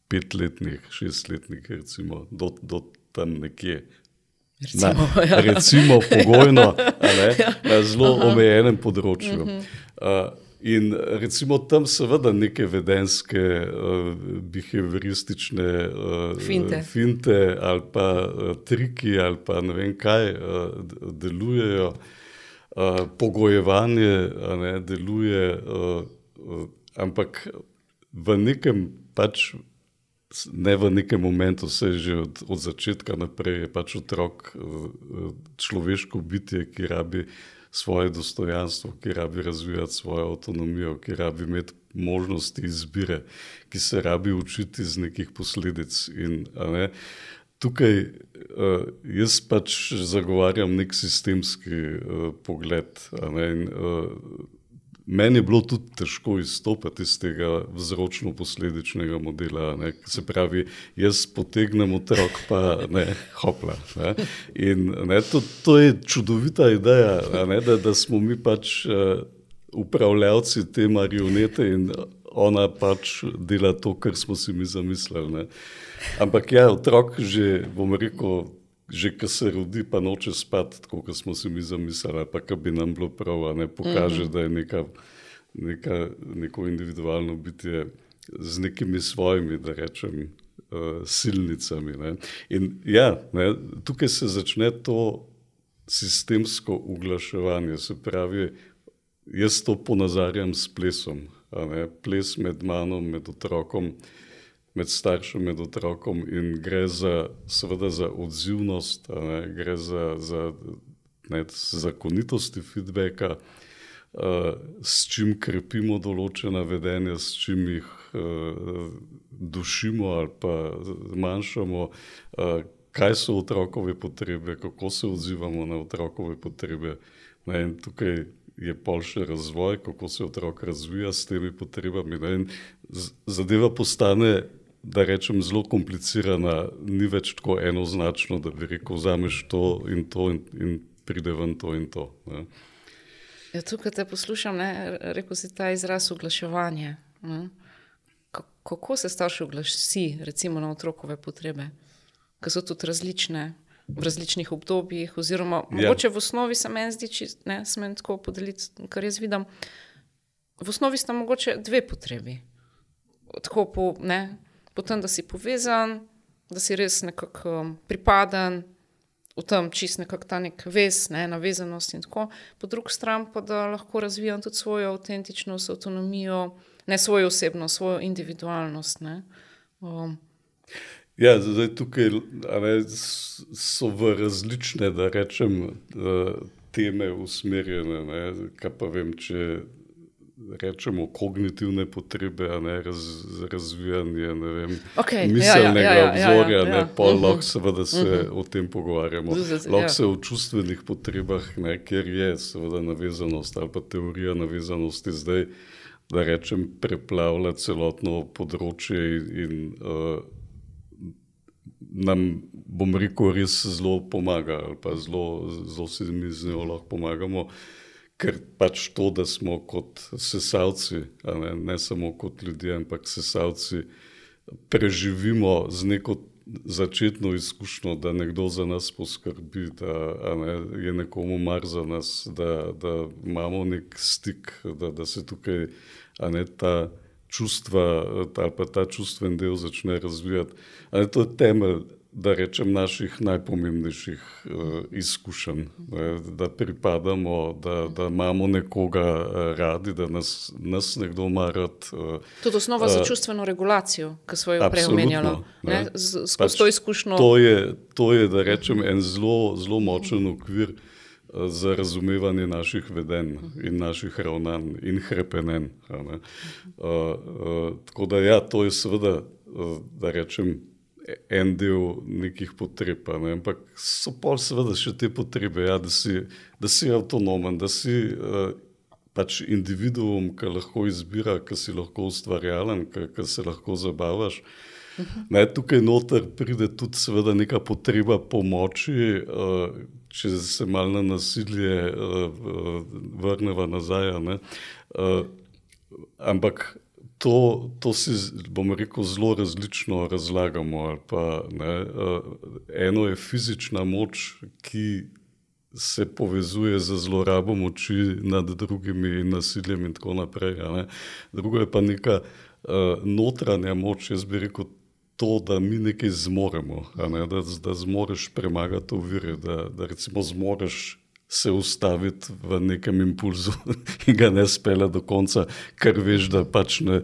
petletnih, šestletnih, recimo, do, do tam nekje. Recimo, na, ja. recimo pogojno, ne, na zelo omejenem področju. Uh, In recimo tam seveda neke vedenske, uh, behavioristične uh, finte. finte ali pa uh, triki ali pa ne vem kaj uh, delujejo, uh, pogojevanje ne, deluje, uh, uh, ampak v nekem pač. Ne v nekem momentu, vse že od, od začetka naprej je pač otrok človeško bitje, ki rabi uh, svoje dostojanstvo, ki rabi razvijati svojo avtonomijo, ki rabi imeti možnosti izbire, ki se rabi učiti iz nekih posledic. In, ne, tukaj uh, jaz pač zagovarjam nek sistemski uh, pogled. Ne, in, uh, Meni je bilo tudi težko izstopiti iz tega vzročno-posledičnega modela. Ne? Se pravi, jaz potegnem otrok, pa ne, hopla. Ne? In ne, to, to je čudovita ideja, ne, da, da smo mi pač uh, upravljavci te marionete in ona pač dela to, kar smo si mi zamislili. Ne? Ampak ja, otrok že, bom rekel, že ko se rodi, pa noče spati, tako kot smo si mi zamislili, pa kar bi nam bilo prav, ne pokaže, mm -hmm. da je neka, neka, neko individualno bitje z nekimi svojimi, da rečem, uh, silnicami. Ne. In ja, ne, tukaj se začne to sistemsko uglaševanje. Se pravi, jaz to ponazarjam s plesom. Ples med mano, med otrokom, med staršem, med otrokom in gre za, seveda, za odzivnost, gre za, za ne, zakonitosti feedbacka, uh, s čim krepimo določena vedenja, s čim jih uh, dušimo ali pa zmanjšamo. Uh, kaj so otrokove potrebe, kako se odzivamo na otrokove potrebe. Ne, tukaj je pol še razvoj, kako se otrok razvija s temi potrebami. Ne, zadeva postane, da rečem, zelo komplicirana, ni več tako enoznačno, da bi rekel, vzameš to in to in, in pride ven to in to. Ne. Ja, tukaj te poslušam, rekel si ta izraz oglaševanje. Kako se starši oglasi, recimo na otrokove potrebe? ki so tudi različne v različnih obdobjih. Oziroma, ja. mogoče v osnovi se meni zdi, da se meni tako podeliti, kar jaz vidim. V osnovi sta mogoče dve potrebi. Tako po, ne, po tem, da si povezan, da si res nekako um, pripaden, v tem čist nekako ta nek vez, ne, navezanost in tako. Po drugi strani pa da lahko razvijam tudi svojo avtentičnost, avtonomijo, ne svojo osebnost, svojo individualnost. Ne. Um, Ja, zdaj tukaj ne, so v različne, da rečem, teme usmerjene. Ne, kaj pa vem, če rečemo kognitivne potrebe, ne, raz, razvijanje vem, okay, miselnega ja, ja, ja, obzorja, ja, ja, ja. ne, pa uh -huh. lahko seveda se uh Mhm. -huh. o tem pogovarjamo. Lahko ja. se o čustvenih potrebah, ne, kjer je seveda navezanost ali pa teorija navezanosti zdaj, da rečem, preplavlja celotno področje in, uh, nam, bom rekel, res zelo pomaga, ali pa zelo, zelo si mi z njo lahko pomagamo, ker pač to, da smo kot sesalci, ne, ne samo kot ljudje, ampak sesalci, preživimo z neko začetno izkušnjo, da nekdo za nas poskrbi, da ne, je nekomu mar za nas, da, da imamo nek stik, da, da se tukaj ne ta čustva ali pa ta čustven del začne razvijati. Ali to je temelj, da rečem, naših najpomembnejših uh, izkušenj, ne, da pripadamo, da, da imamo nekoga uh, radi, da nas, nas nekdo mara. Uh, Tudi osnova za čustveno regulacijo, ki smo jo prej omenjali. Skozi pač to izkušnjo. To je, to je, da rečem, en zelo, zelo močen okvir uh, za razumevanje naših vedenj in naših ravnanj in hrepenenj. ne. Uh, uh, tako da, ja, to je seveda, uh, da rečem, en del nekih potreb, ne? ampak so pa seveda še te potrebe, ja, da, si, da si avtonomen, da si uh, pač individuum, ki lahko izbira, ki si lahko ustvarjalen, ki, se lahko zabavaš. Ne, tukaj noter pride tudi seveda neka potreba pomoči, uh, če se malo na nasilje uh, uh, vrneva nazaj. ne. Uh, ampak to, to si, bom rekel, zelo različno razlagamo. Pa, ne, uh, eno je fizična moč, ki se povezuje z zlorabo moči nad drugimi nasiljem in tako naprej. ne. Drugo je pa neka uh, notranja moč, jaz bi rekel. To, da mi nekaj zmoremo, ne, da, da zmoriš premagati ovire, da, da recimo zmoriš se ustaviti v nekem impulzu in ga ne spela do konca, ker veš, da pač ne,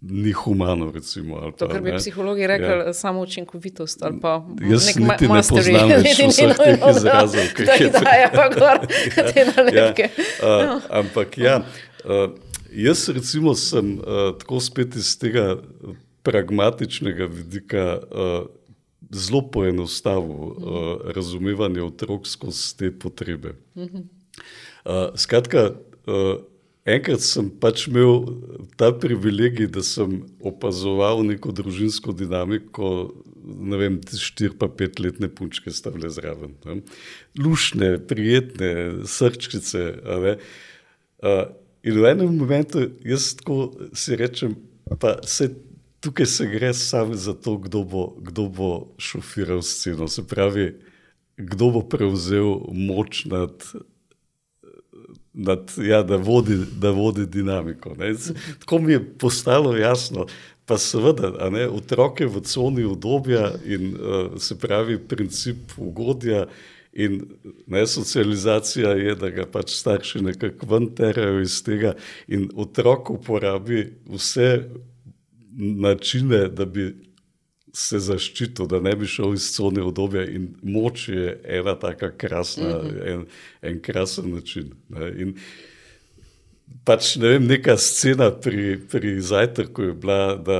ni humano. Recimo, ali To, pa, kar bi ne. psihologi rekli, Ja. ja. samo učinkovitost pa Jaz nek niti ne poznam več vseh teh da- izrazov, ki Da jih je jih daje pa gor te nalepke. Ja, uh, ampak ja, uh, jaz recimo sem uh, tako spet iz tega pragmatičnega vidika uh, zelo poenostavil uh, razumevanje otrok skozi te potrebe. Uh, skratka, uh, enkrat sem pač imel ta privilegij, da sem opazoval neko družinsko dinamiko. Ne vem, štiri pa pet letne punčke sta bile zraven. Ne. Lušne, prijetne, srčkice. ne. Uh, in v enem momentu jaz tako si rečem, pa se tukaj se gre samo za to, kdo bo, kdo bo šofiral sceno. Se pravi, kdo bo prevzel moč nad nad, ja, da, vodi, da vodi dinamiko. Ne. Tako mi je postalo jasno. Pa seveda, ne, otroke v coni obdobja in uh, se pravi princip ugodja In ne, socializacija je, da ga pač starši nekako ven terajo iz tega, in otrok uporabi vse načine, da bi se zaščitil, da ne bi šel iz cone obdobja. In moč je ena taka krasna, mm -hmm. en, en krasen način. Ne, in, Pač ne vem, neka scena pri, pri zajtrku je bila, da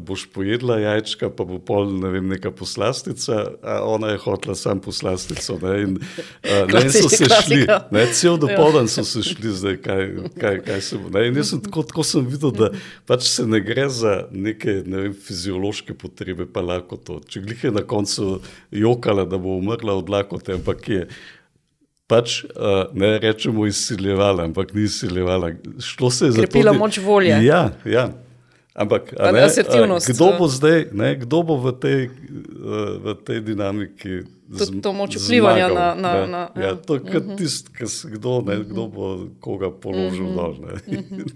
boš pojedla jajčka, pa bo pol ne vem, neka poslastica, a ona je hotla sam poslastico. Ne, in, a, ne, in so se šli, ne, cel dopoldan so se šli, zdaj kaj, kaj, kaj se bo. Ne, in jaz sem tako, tako sem videl, da pač se ne gre za neke ne vem, fiziološke potrebe, pa lakoto. Če glih je na koncu jokala, da bo umrla od lakote, ampak je pač uh, ne rečemo izsiljevala, ampak ni izsiljevala. Šlo se je za to. Krepila moč volje. Ja, ja. Ampak ne, uh, kdo bo zdaj, ne, kdo bo v tej, uh, v tej dinamiki? Tudi to moč vplivanja na. na, ne, na ja, to je uh -huh. tisto, kdo, ne, kdo bo koga položil uh -huh. dol. Uh -huh.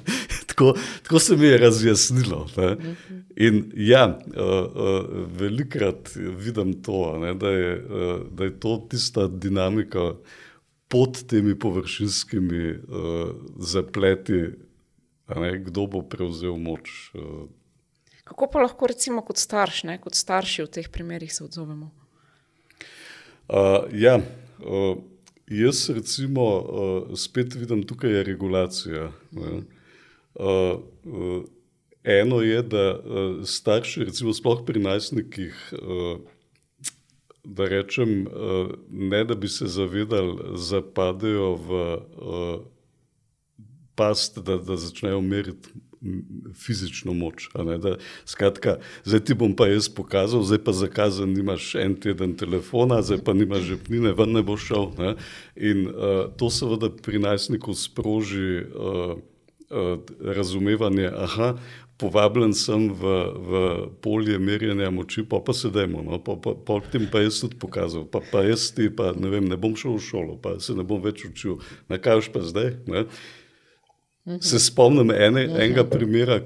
tako, tako se mi je razjasnilo. Ne. Uh -huh. In ja, uh, uh, velikrat vidim to, ne, da, je, uh, da je to tista dinamika pod temi površinskimi uh, zapleti, ne, kdo bo prevzel moč. Uh. Kako pa lahko, recimo, kot, starš, ne, kot starši v teh primerih se odzovemo? Uh, ja, uh, jaz, recimo, uh, spet vidim, tukaj je regulacija. Uh, uh, eno je, da uh, starši, recimo, sploh pri najstnikih. Uh, da rečem, eh, ne da bi se zavedali, zapadajo v eh, past, da, da začnejo meriti fizično moč. Da, skratka, zdaj ti bom pa jaz pokazal, zdaj pa zakazan, nimaš en teden telefona, zdaj pa nimaš žepnine, ven ne bo šel. Ne? In uh, to seveda pri najstniku sproži uh, uh, razumevanje, aha, povabljen sem v, v polje merjenja moči, pa pa sedemo, no, pa, pa, pa tem pa jaz tudi pokazal, pa, pa jaz ti pa ne vem, ne bom šel v šolo, pa se ne bom več učil, na kaj už pa zdaj. Ne. Se spomnim ene, enega primera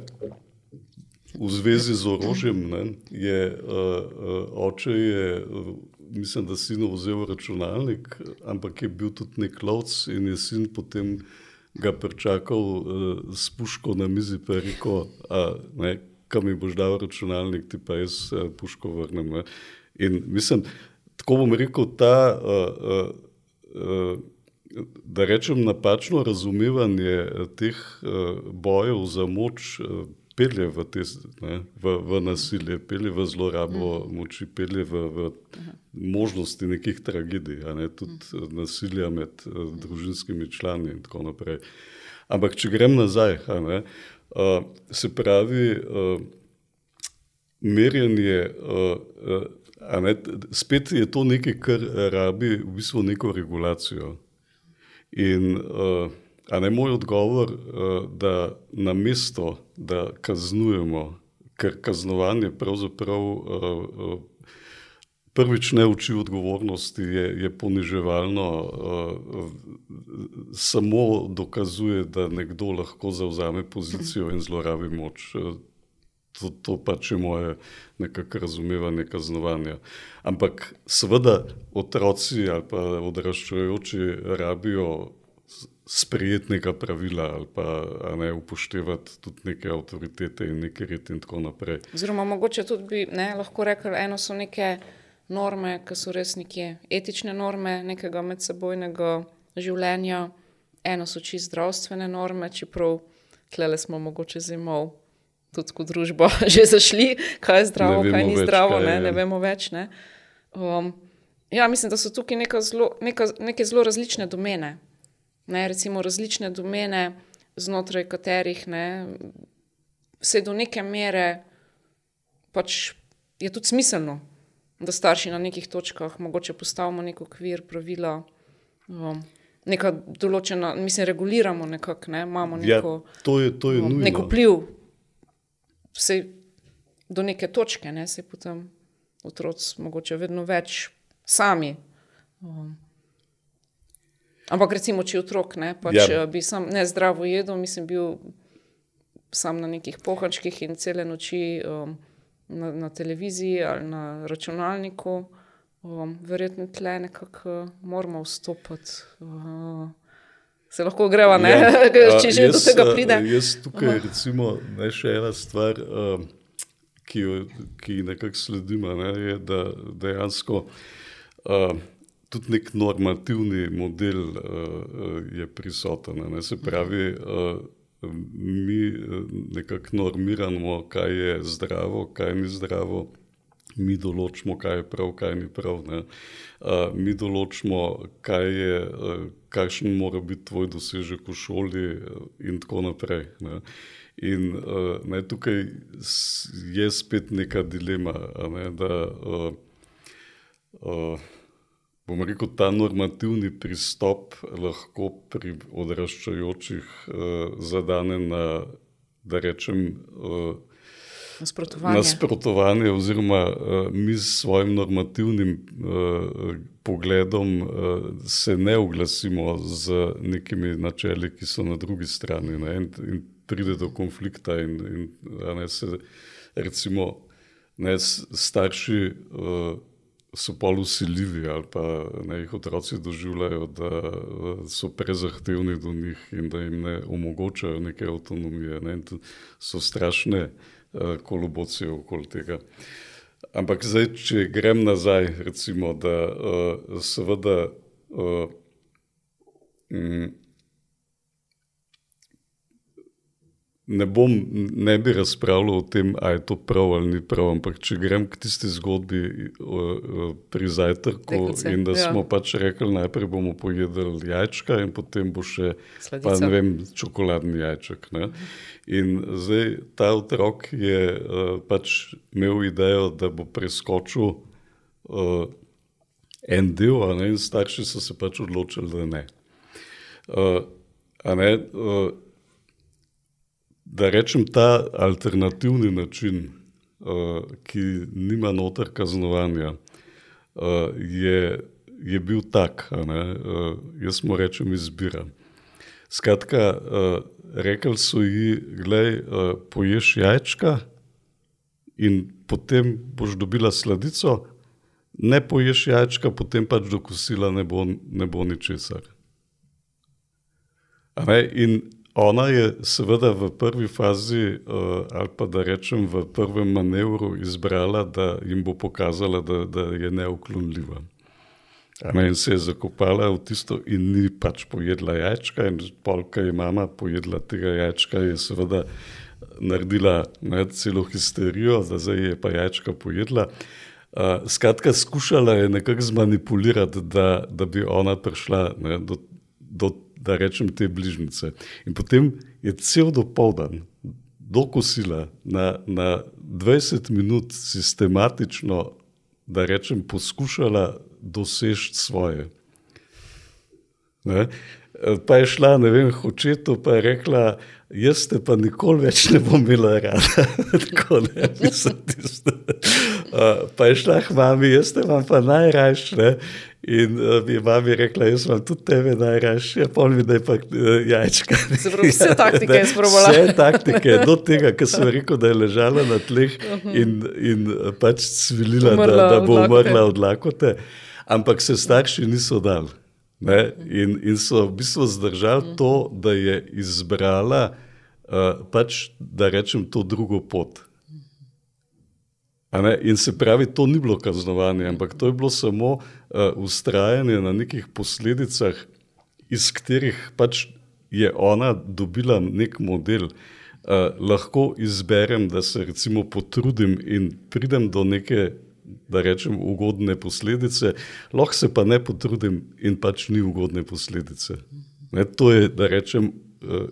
v zvezi z orožjem, ne, je uh, uh, oče je, uh, mislim, da sinu vzel računalnik, ampak je bil tudi nek lovc in je sin potem ga pričakal uh, s puško na mizi, pa je rekel, kam mi boš dal računalnik, ti pa jaz uh, puško vrnem. Ne? In mislim, tako bom rekel, ta, uh, uh, da rečem, napačno razumevanje teh uh, bojev za moč. Uh, pelje v, te, ne, v, v nasilje, pelje v zlorabo mm. moči, pelje v, v možnosti nekih tragedij, ne, tudi mm. nasilja med uh, družinskimi člani in tako naprej. Ampak, če grem nazaj, ne, uh, se pravi, uh, merjenje, uh, uh, ne, spet je to nekaj, kar rabi v bistvu neko regulacijo. In uh, A ne moj odgovor, eh, da na mesto, da kaznujemo, ker kaznovanje pravzaprav eh, eh, prvič ne uči odgovornosti, je, je poniževalno, samo dokazuje, da nekdo lahko zauzame pozicijo in zlorabi moč. To, to pač je moje nekako razumevanje kaznovanja. Ampak seveda otroci ali pa odraščajoči rabijo sprijetnega pravila ali pa ne upoštevati tudi neke avtoritete in neke red in tako naprej. Oziroma, mogoče tudi bi ne, lahko rekli, eno so neke norme, ki so res neke etične norme nekega medsebojnega življenja, eno so čisto zdravstvene norme, čeprav tle smo mogoče zimov. Tudi kot družba že zašli, kaj je zdravo, kaj ni več, zdravo, kaj ne, ne vemo več. Ne. Um, ja, mislim, da so tukaj neka zelo, neka, neke zelo različne domene ne, recimo različne domene, znotraj katerih ne, se do neke mere pač je tudi smiselno, da starši na nekih točkah mogoče postavimo nek okvir, pravila. Um, Neka določena, mislim, reguliramo nekako, ne? imamo ja, neko, ja, to je, to je um, nek vpliv, vse do neke točke, ne se potem otroci, mogoče vedno več sami. Um, Ampak recimo, če otrok ne, pač, ja. bi sam ne zdravo jedel, mislim, bil sam na nekih pohačkih in cele noči um, na, na televiziji ali na računalniku. um, verjetno tle nekako moramo vstopiti. Uh, Se lahko greva, ja, če že jaz, do tega pride. Jaz tukaj, uh. recimo, ne še ena stvar, uh, ki, jo, ki nekako sledimo, ne, je, da dejansko uh, tudi nek normativni model uh, je prisoten. Ne, se pravi, uh, mi nekako normiramo, kaj je zdravo, kaj ni zdravo mi določimo, kaj je prav, kaj ni prav. Uh, mi določimo, kaj je, uh, kakšen mora biti tvoj dosežek v šoli, in tako naprej. Ne? In uh, ne, tukaj je spet neka dilema, ne, da uh, uh, bom rekel, ta normativni pristop lahko pri odraščajočih uh, zadane na, da rečem, uh, nasprotovanje. nasprotovanje oziroma uh, mi s svojim normativnim uh, pogledom uh, se ne oglasimo z nekimi načeli, ki so na drugi strani ne, in, in pride do konflikta in, in ne, se recimo ne, starši uh, so pol usiljivi ali pa ne, jih otroci doživljajo, da so prezahtevni do njih in da jim ne omogočajo neke avtonomije. Ne, so strašne uh, Eh, kolobocije okoli tega. Ampak zdaj, če grem nazaj, recimo, da uh, seveda uh, mm, ne, bom, ne bi razpravljal o tem, ali je to prav ali ni prav, ampak če grem k tisti zgodbi pri zajtrku Deklice, in da ja. smo pač rekli, najprej bomo pojedli jajčka in potem bo še pa, vem, čokoladni jajček. Ne? In zdaj ta otrok je uh, pač imel idejo, da bo preskočil uh, en del, ne? in starši so se pač odločili, da ne. Uh, ne uh, da rečem, ta alternativni način, uh, ki nima noter kaznovanja, uh, je, je bil tak, uh, jaz mu rečem izbira. Skratka, uh, rekli so ji, gledaj, uh, poješ jajčka in potem boš dobila sladico, ne poješ jajčka, potem pač do kosila ne bo, ne bo ničesar. In Ona je seveda v prvi fazi, uh, ali pa da rečem v prvem manevru, izbrala, da jim bo pokazala, da, da je neuklonljiva. In se je zakopala v tisto, in ni pač pojedla jajčka, in polka je mama pojedla tega jajčka, je seveda naredila ne, celo histerijo, da zdaj je pa jajčka pojedla. Uh, skratka, skušala je nekako zmanipulirati, da, da bi ona prišla ne, do, do da rečem, te bližnjice. In potem je cel dopoldan, do kosila, na, na 20 minut sistematično, da rečem, poskušala doseči svoje. Ne? Pa je šla, ne vem, hočeto, pa je rekla, jaz te pa nikoli več ne bom imela rada. Tako ne, mislim, tisto. Pa je šla k mami, jaz te vam pa najrajši. In uh, mi je mama rekla, jaz imam tudi tebe najraje, pol mi da je pa uh, jajčka. Vse taktike je sprobala. Vse taktike, do tega, ker sem rekel, da je ležala na tleh mhm. in, in pač cvilila, da, da bo umrla od lakote. Ampak se starši niso dali. In, in so v bistvu zdržali to, da je izbrala, uh, pač, da rečem, to drugo pot. In se pravi, to ni bilo kaznovanje, ampak to je bilo samo uh, ustrajanje na nekih posledicah, iz katerih pač je ona dobila nek model. Uh, lahko izberem, da se recimo potrudim in pridem do neke, da rečem, ugodne posledice, lahko se pa ne potrudim in pač ni ugodne posledice. Ne, to je, da rečem, uh,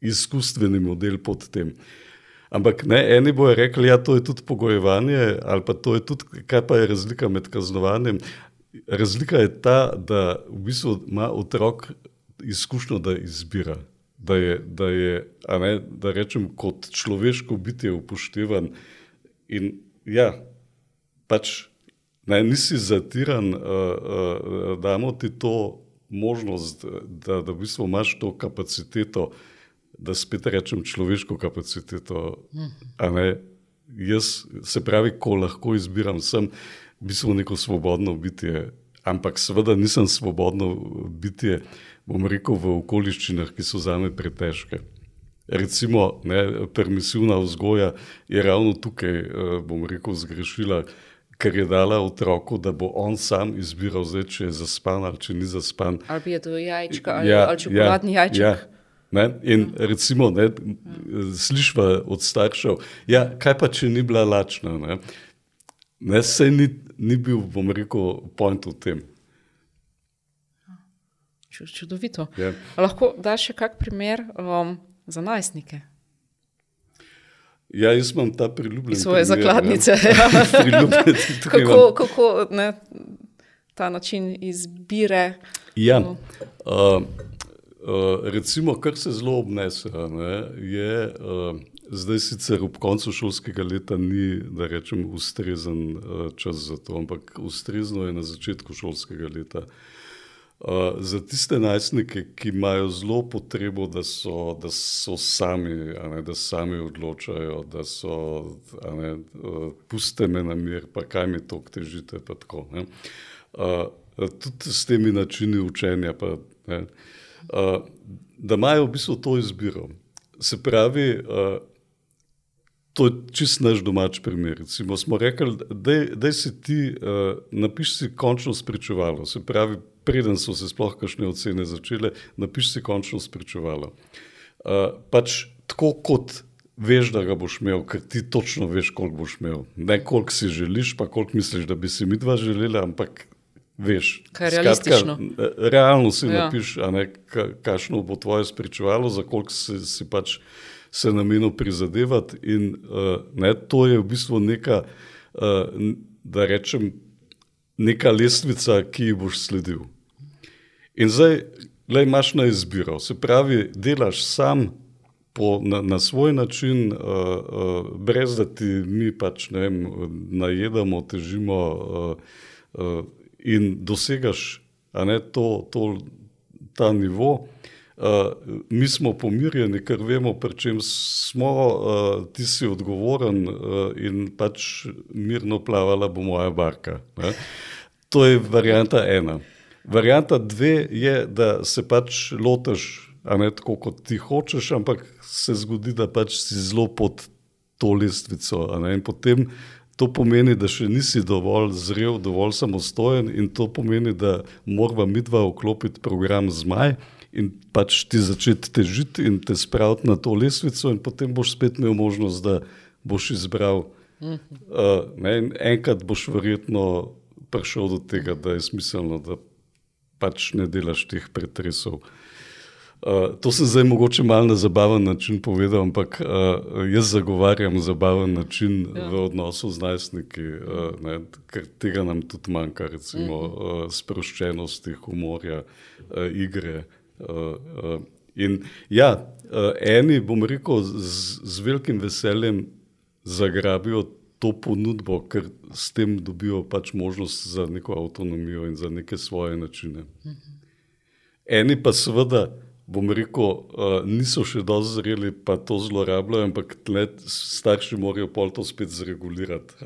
izkustveni model pod tem. Uh, Ampak ne, eni bojo rekli, da ja, to je tudi pogojevanje, ali pa to je tudi, kaj pa je razlika med kaznovanjem. Razlika je ta, da v bistvu ima otrok izkušnjo, da izbira, da je, da je ne, da rečem, kot človeško bitje upoštevan. In ja, pač ne, nisi zatiran, uh, uh, damo ti to možnost, da, da v bistvu imaš to kapaciteto da spet rečem človeško kapaciteto. Ne, jaz, se pravi, ko lahko izbiram, sem v bistvu neko svobodno bitje, ampak seveda nisem svobodno bitje, bom rekel, v okoliščinah, ki so za me pretežke. Recimo, ne, permisivna vzgoja je ravno tukaj, eh, bom rekel, zgrešila, ker je dala otroku, da bo on sam izbiral, zdaj, če je zaspan ali če ni zaspan. Ali je to jajčka ali, ja, ali čokoladni ja, jajček. Ja. Ne? In recimo, ne, slišva od staršev, ja, kaj pa, če ni bila lačna. Ne? Ne, sej ni, ni bil, bom rekel, point v tem. Čudovito. Ja. Lahko daš še kak primer um, za najstnike? Ja, jaz imam ta priljubljen. Svoje primer, zakladnice. Ja. kako kako ne, ta način izbire? Ja. Uh, uh, recimo, kar se zelo obnese, ne, je. Uh, zdaj sicer ob koncu šolskega leta ni, da rečem, ustrezen uh, čas za to, ampak ustrezno je na začetku šolskega leta. Uh, za tiste najstnike, ki imajo zelo potrebo, da so, da so sami, ne, da sami odločajo, da so, ne, uh, puste me na mir, pa kaj mi to težite. Tako, uh, tudi s temi načini učenja, pa, ne, uh, da imajo v bistvu to izbiro. Se pravi, uh, To je čist naš domač primer. Recimo, smo rekli, da si ti uh, napiši končno spričevalo. Se pravi, preden so se sploh kakšne ocene začele, napiši končno spričevalo. Uh, pač tako kot veš, da ga boš imel, ker ti točno veš, koliko boš imel. Ne koliko si želiš, pa koliko misliš, da bi si mi dva želeli, ampak veš. Kaj je realistično? Skratka, realno si ja. napiši, kakšno bo tvoje spričevalo, za koliko si, si pač se namenil prizadevati. In uh, ne, to je v bistvu neka, uh, da rečem, neka lestvica, ki ji boš sledil. In zdaj, le imaš na izbiro, se pravi, delaš sam. Po, na, na svoj način, uh, uh, brez da ti mi pač ne vem, najedamo, težimo, uh, uh, in dosegaš ne, to, to, ta nivo, uh, Uh, mi smo pomirjeni, ker vemo, pri čem smo, uh, ti si odgovoren uh, in pač mirno plavala bo moja barka. Ne? To je varianta ena. Varianta dve je, da se pač lotiš, a ne tako, kot ti hočeš, ampak se zgodi, da pač si zelo pod to lestvico. In potem to pomeni, da še nisi dovolj zrel, dovolj samostojen, in to pomeni, da moramo mi dva vklopiti program zmaj in pač ti začeti težiti in te spraviti na to lesvico, in potem boš spet imel možnost, da boš izbral. Uh, ne, enkrat boš verjetno prišel do tega, da je smiselno, da pač ne delaš teh pretresov. Uh, to sem zdaj mogoče malo na zabaven način povedal, ampak uh, jaz zagovarjam zabaven način ja. v odnosu z najstniki, uh, ne, ker tega nam tudi manjka, recimo uh, sproščenosti, humorja, uh, igre. Uh, Uh, uh, in ja, uh, eni, bom rekel, z, z velikim veseljem zagrabijo to ponudbo, ker s tem dobijo pač možnost za neko avtonomijo in za neke svoje načine. Eni pa seveda, bom rekel, uh, niso še dovolj zreli, pa to zlorabljajo, ampak starši morajo pol to spet zregulirati.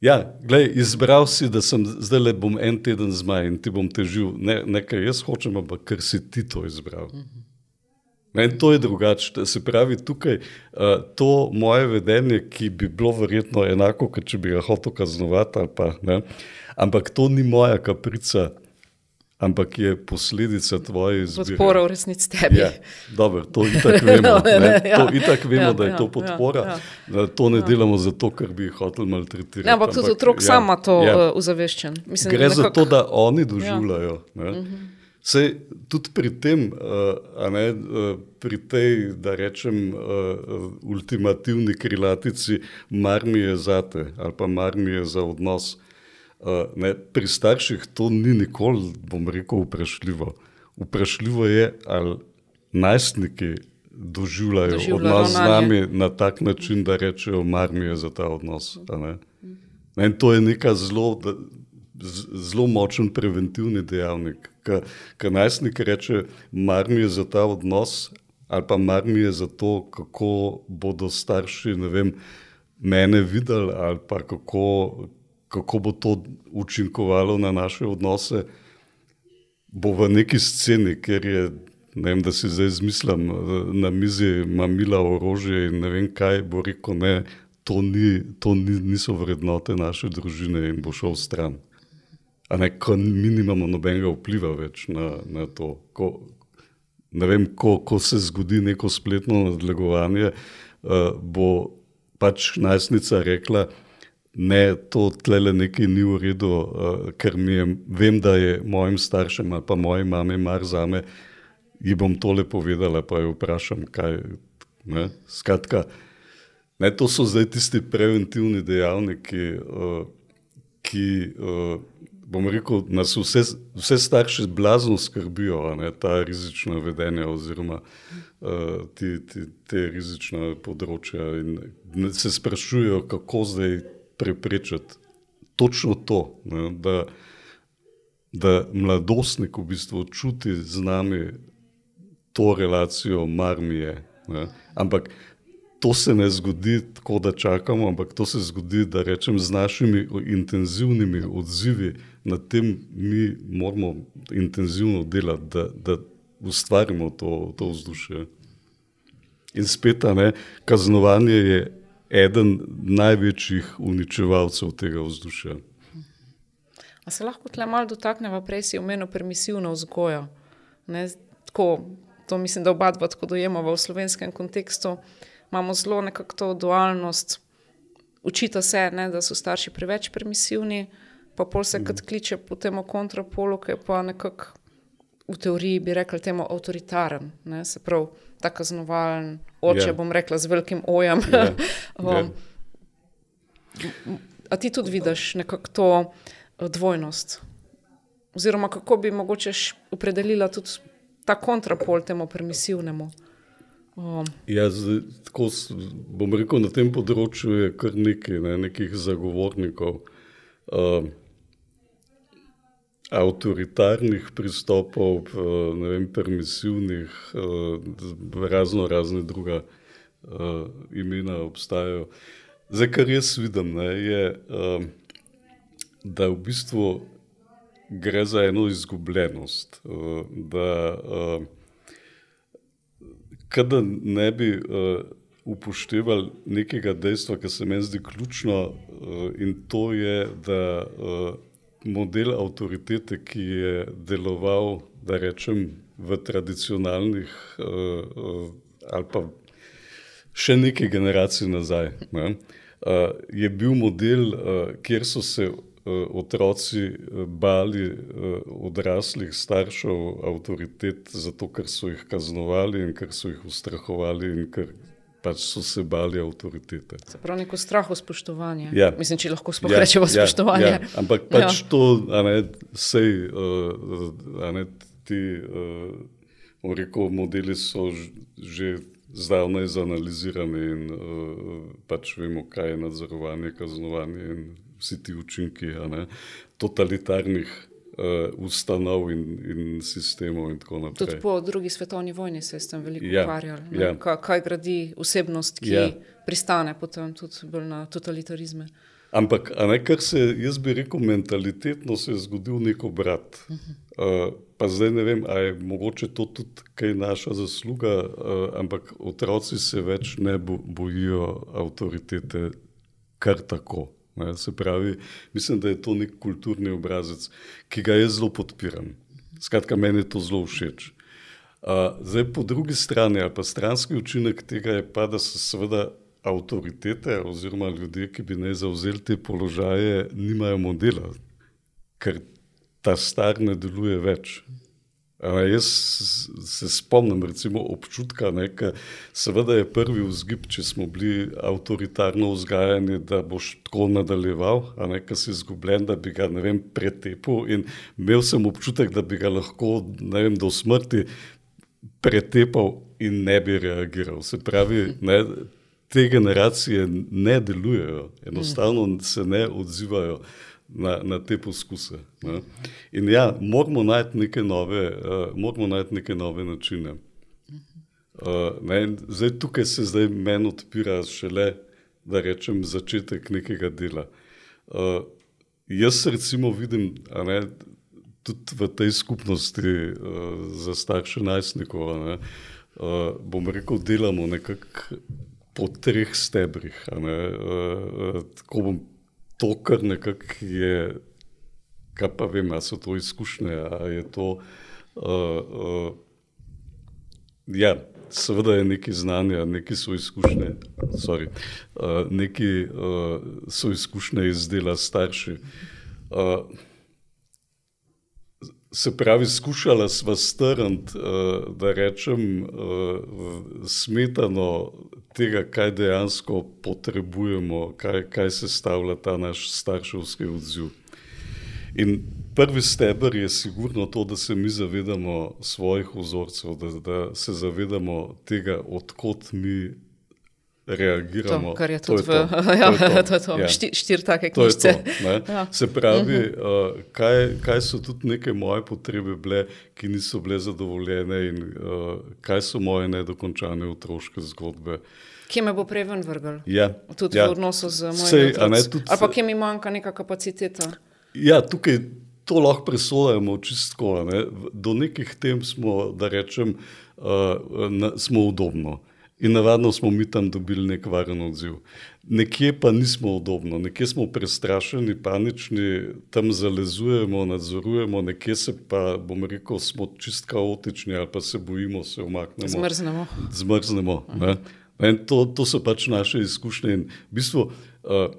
Ja, glej, izbral si, da sem zdaj le bom en teden zmaj in ti bom težil, ne, ne ker jaz hočem, ampak ker si ti to izbral. Ne, to je drugače. Se pravi, tukaj uh, to moje vedenje, ki bi bilo verjetno enako, kot če bi ga hotel kaznovati, pa, ne, ampak to ni moja kaprica ampak je posledica tvoje izbire. Podpora v resnici tebi. Ja, dobro, to itak vemo, ne, ne, ja. to itak vemo ja, da je ja, to podpora. Ja, ja. To ne ja. delamo zato, ker bi jih hotel maltretirati. Ja, ampak tudi otrok ja, sama to ja. uh, uzaveščen. Mislim, Gre nekak... za to, da oni doživljajo. Ja. Sej, tudi pri tem, uh, ne, uh, pri tej, da rečem, uh, ultimativni krilatici, mar mi je za te ali pa mar mi je za odnos, uh, ne, pri starših to ni nikoli, bom rekel, vprašljivo. Vprašljivo je, ali najstniki doživljajo, doživljajo odnos z nami na tak način, da rečejo, mar mi je za ta odnos. Ne? Ne, in to je neka zelo. Zelo močen preventivni dejavnik. Ker najstnik reče, mar mi je za ta odnos, ali pa mar mi je za to, kako bodo starši vem, mene videli, ali pa kako, kako bo to učinkovalo na naše odnose, bo v neki sceni, ker je, ne vem, da si zdaj izmislim, na mizi mamila orožje in ne vem kaj, bo rekel, ne, to, ni, to ni, niso vrednote naše družine in bo šel stran. A ne, ko mi nimamo nobenega vpliva več na, na to. Ko, ne vem, ko, ko se zgodi neko spletno nadlegovanje, uh, bo pač najstnica rekla, ne, to tlele nekaj ni v redu, uh, ker mi je, vem, da je mojim staršem ali pa moji mami mar za me, ji bom tole povedala, pa jo vprašam, kaj. Ne? Skratka, ne, to so zdaj tisti preventivni dejavniki, uh, ki. Uh, bom rekel, nas vse, vse starše blazno skrbijo, ne, ta rizična vedenja oziroma uh, ti, ti, te rizična področja in se sprašujejo, kako zdaj preprečiti točno to, ne, da, da mladostnik v bistvu čuti z nami to relacijo, mar mi je. Ne. Ampak to se ne zgodi tako, da čakamo, ampak to se zgodi, da rečem, z našimi intenzivnimi odzivi na tem, mi moramo intenzivno delati, da, da ustvarimo to, to vzdušje. In spet, ne, kaznovanje je eden največjih uničevalcev tega vzdušja. A se lahko tle malo dotaknemo, prej si omenil permisivno vzgojo. Ne, tako, to mislim, da oba dva tako dojemamo v slovenskem kontekstu imamo zelo nekako to dualnost. Učita se, ne, da so starši preveč permisivni, pa pol se kot kliče po tem kontrapolu, ki je pa nekako v teoriji bi rekli temu avtoritaren, ne, se pravi, ta kaznovalen oče, yeah. Ja. bom rekla z velikim ojem. Yeah. Um, yeah. A ti tudi vidiš nekako to uh, dvojnost? Oziroma, kako bi mogoče opredelila tudi ta kontrapol temu permisivnemu? Um. Ja, zdaj, tako bom rekel, na tem področju je kar nekaj ne, nekih zagovornikov. Uh, Avtoritarnih pristopov, ne vem, permisivnih, razno razne druga uh, imena obstajajo. Zdaj, kar jaz vidim, ne, je, uh, da v bistvu gre za eno izgubljenost. Da, uh, da ne bi upoštevali nekega dejstva, ki se meni zdi ključno, in to je, da model avtoritete, ki je deloval, da rečem, v tradicionalnih uh, uh, ali pa še nekaj generacij nazaj, ne, uh, je bil model, kjer so se Eh, otroci eh, bali eh, odraslih staršev avtoritet, zato ker so jih kaznovali in ker so jih ustrahovali in ker pač so se bali avtoritete. Se pravi, neko strah spoštovanja. Ja. Mislim, če lahko sploh ja, rečemo ja, spoštovanje. Ja, ampak pač ja. to, ne, sej, a ne, ti, a, rekel, modeli so že zdavnaj zanalizirani in a, pač vemo, kaj je nadzorovanje, kaznovanje in vsi ti učinki ne, totalitarnih uh, ustanov in, in sistemov. In Tudi po drugi svetovni vojni se je s tem veliko ja, ukvarjal. Ja. Kaj, kaj gradi osebnost, ki ja. pristane potem tudi na totalitarizme. Ampak, ne, kar se jaz bi rekel, mentalitetno se je zgodil nek obrat. Uh -huh. uh, pa zdaj ne vem, ali je mogoče to tudi kaj naša zasluga, uh, ampak otroci se več ne bo, bojijo avtoritete kar tako. Ne, se pravi, mislim, da je to nek kulturni obrazec, ki ga jaz zelo podpiram. Skratka, meni je to zelo všeč. Uh, zdaj, po drugi strani, pa stranski učinek tega je pa, da so seveda avtoritete oziroma ljudje, ki bi naj zauzeli te položaje, nimajo modela, ker ta star ne deluje več. Jaz se spomnim recimo, občutka, da je prvi vzgib, če smo bili avtoritarno vzgajani, da boš tako nadaljeval, da si izgubljen, da bi ga vem, pretepil. In imel sem občutek, da bi ga lahko vem, do smrti pretepal in ne bi reagiral. Se pravi, ne, te generacije ne delujejo, enostavno se ne odzivajo na, na te poskuse. Ne. In ja, moramo najti neke nove, uh, moramo najti neke nove načine. Uh, ne, zdaj, tukaj se zdaj meni odpira šele, da rečem, začetek nekega dela. Uh, jaz recimo vidim, ne, tudi v tej skupnosti uh, za starše najstnikov, uh, bom rekel, delamo nekako po treh stebrih. Ne, uh, tako bom to, kar nekako je, kaj pa vem, ali so to izkušnje, ali je to. Uh, uh, ja, seveda je nekaj znanja, nekaj so izkušnje, sorry, uh, nekaj uh, so izkušnje iz dela starši. Uh, Se pravi, skušala sva strniti, uh, da rečem, uh, smetano tega, kaj dejansko potrebujemo, kaj, kaj se stavlja ta naš starševski odziv. In prvi steber je sigurno to, da se mi zavedamo svojih vzorcev, da, da se zavedamo tega, odkot mi reagiramo. To, kar je tudi v ja, ja. štiri take knjige. Ja. Se pravi, uh, kaj, kaj so tudi neke moje potrebe bile, ki niso bile zadovoljene in uh, kaj so moje nedokončane otroške zgodbe. Kje me bo prej ven vrgel? Ja. Tudi ja. v odnosu z mojim otrokom. Ali pa kje mi manjka neka kapaciteta? Ja, tukaj to lahko presojamo čistko. Ne? Do nekih tem smo, da rečem, uh, na, smo udobno. In navadno smo mi tam dobili nek varen odziv. Nekje pa nismo udobno, nekje smo prestrašeni, panični, tam zalezujemo, nadzorujemo, nekje se pa, bom rekel, smo čist kaotični ali pa se bojimo, se umaknemo. Zmrznemo. Zmrznemo. To, to so pač naše izkušnje. In v bistvu, uh,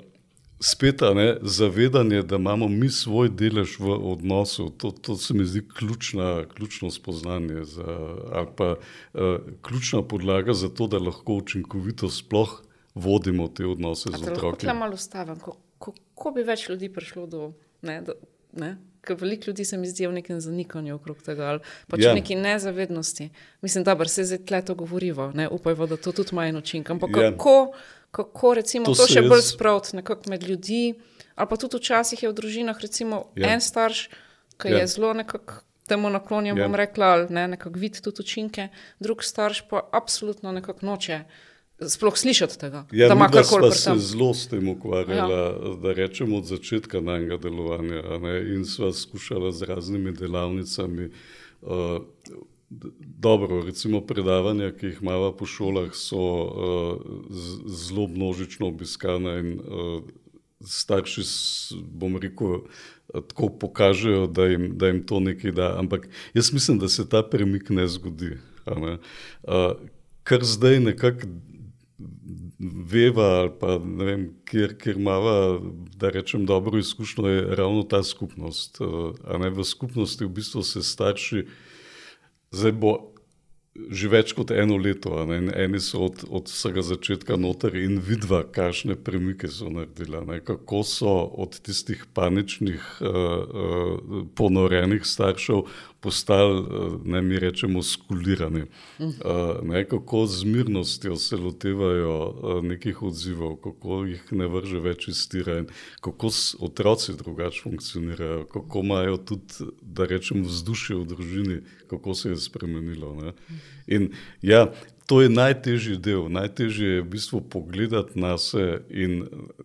spet ne, zavedanje, da imamo mi svoj delež v odnosu, to, to se mi zdi ključna, ključno spoznanje za, ali pa uh, ključna podlaga za to, da lahko učinkovito sploh vodimo te odnose A z otroki. Lahko malo ustavim, kako ko bi več ljudi prišlo do. Ne, do ne? Ker veliko ljudi se mi zdi v nekem zanikanju okrog tega, ali pa če ja. neki nezavednosti. Mislim, da se zdaj tle to govorivo, upajmo, da to tudi ima en učinek. Ampak ja. kako kako recimo, to, to še jaz... bolj spraviti med ljudi. Ali pa tudi včasih je v družinah recimo, ja. en starš, ki ja. je zelo nekako temu naklonjen, ja. bom rekla, ali ne, nekako vidi tudi učinke, drug starš pa absolutno nekako noče. Sploh slišati tega. Ja, da mi smo se zelo s tem ukvarjali, ja. da rečemo od začetka najnega delovanja ne, in sva skušala z raznimi delavnicami. Uh, Dobro, recimo predavanja, ki jih imamo po šolah, so uh, zelo množično obiskana in uh, starši, bom rekel, tako pokažejo, da jim, da jim to nekaj da. Ampak jaz mislim, da se ta premik ne zgodi. Ne? Uh, kar zdaj nekako veva, ali pa ne vem, kjer, kjer imamo, da rečem, dobro izkušnjo, je ravno ta skupnost. Uh, v skupnosti v bistvu se starši. Zdaj bo že več kot eno leto, ne? eni so od, od vsega začetka noter in vidva, kakšne premike so naredila, ne? kako so od tistih paničnih, uh, uh, ponorenih staršev postali, uh, ne mi rečemo, skulirani. Uh, ne? Kako z mirnostjo se lotevajo uh, nekih odzivov, kako jih ne vrže več iz tira in kako otroci drugače funkcionirajo, kako imajo tudi, da rečem, vzdušje v družini, kako se je spremenilo. Ne? In ja, to je najtežji del, najtežje je v bistvu pogledati na sebe.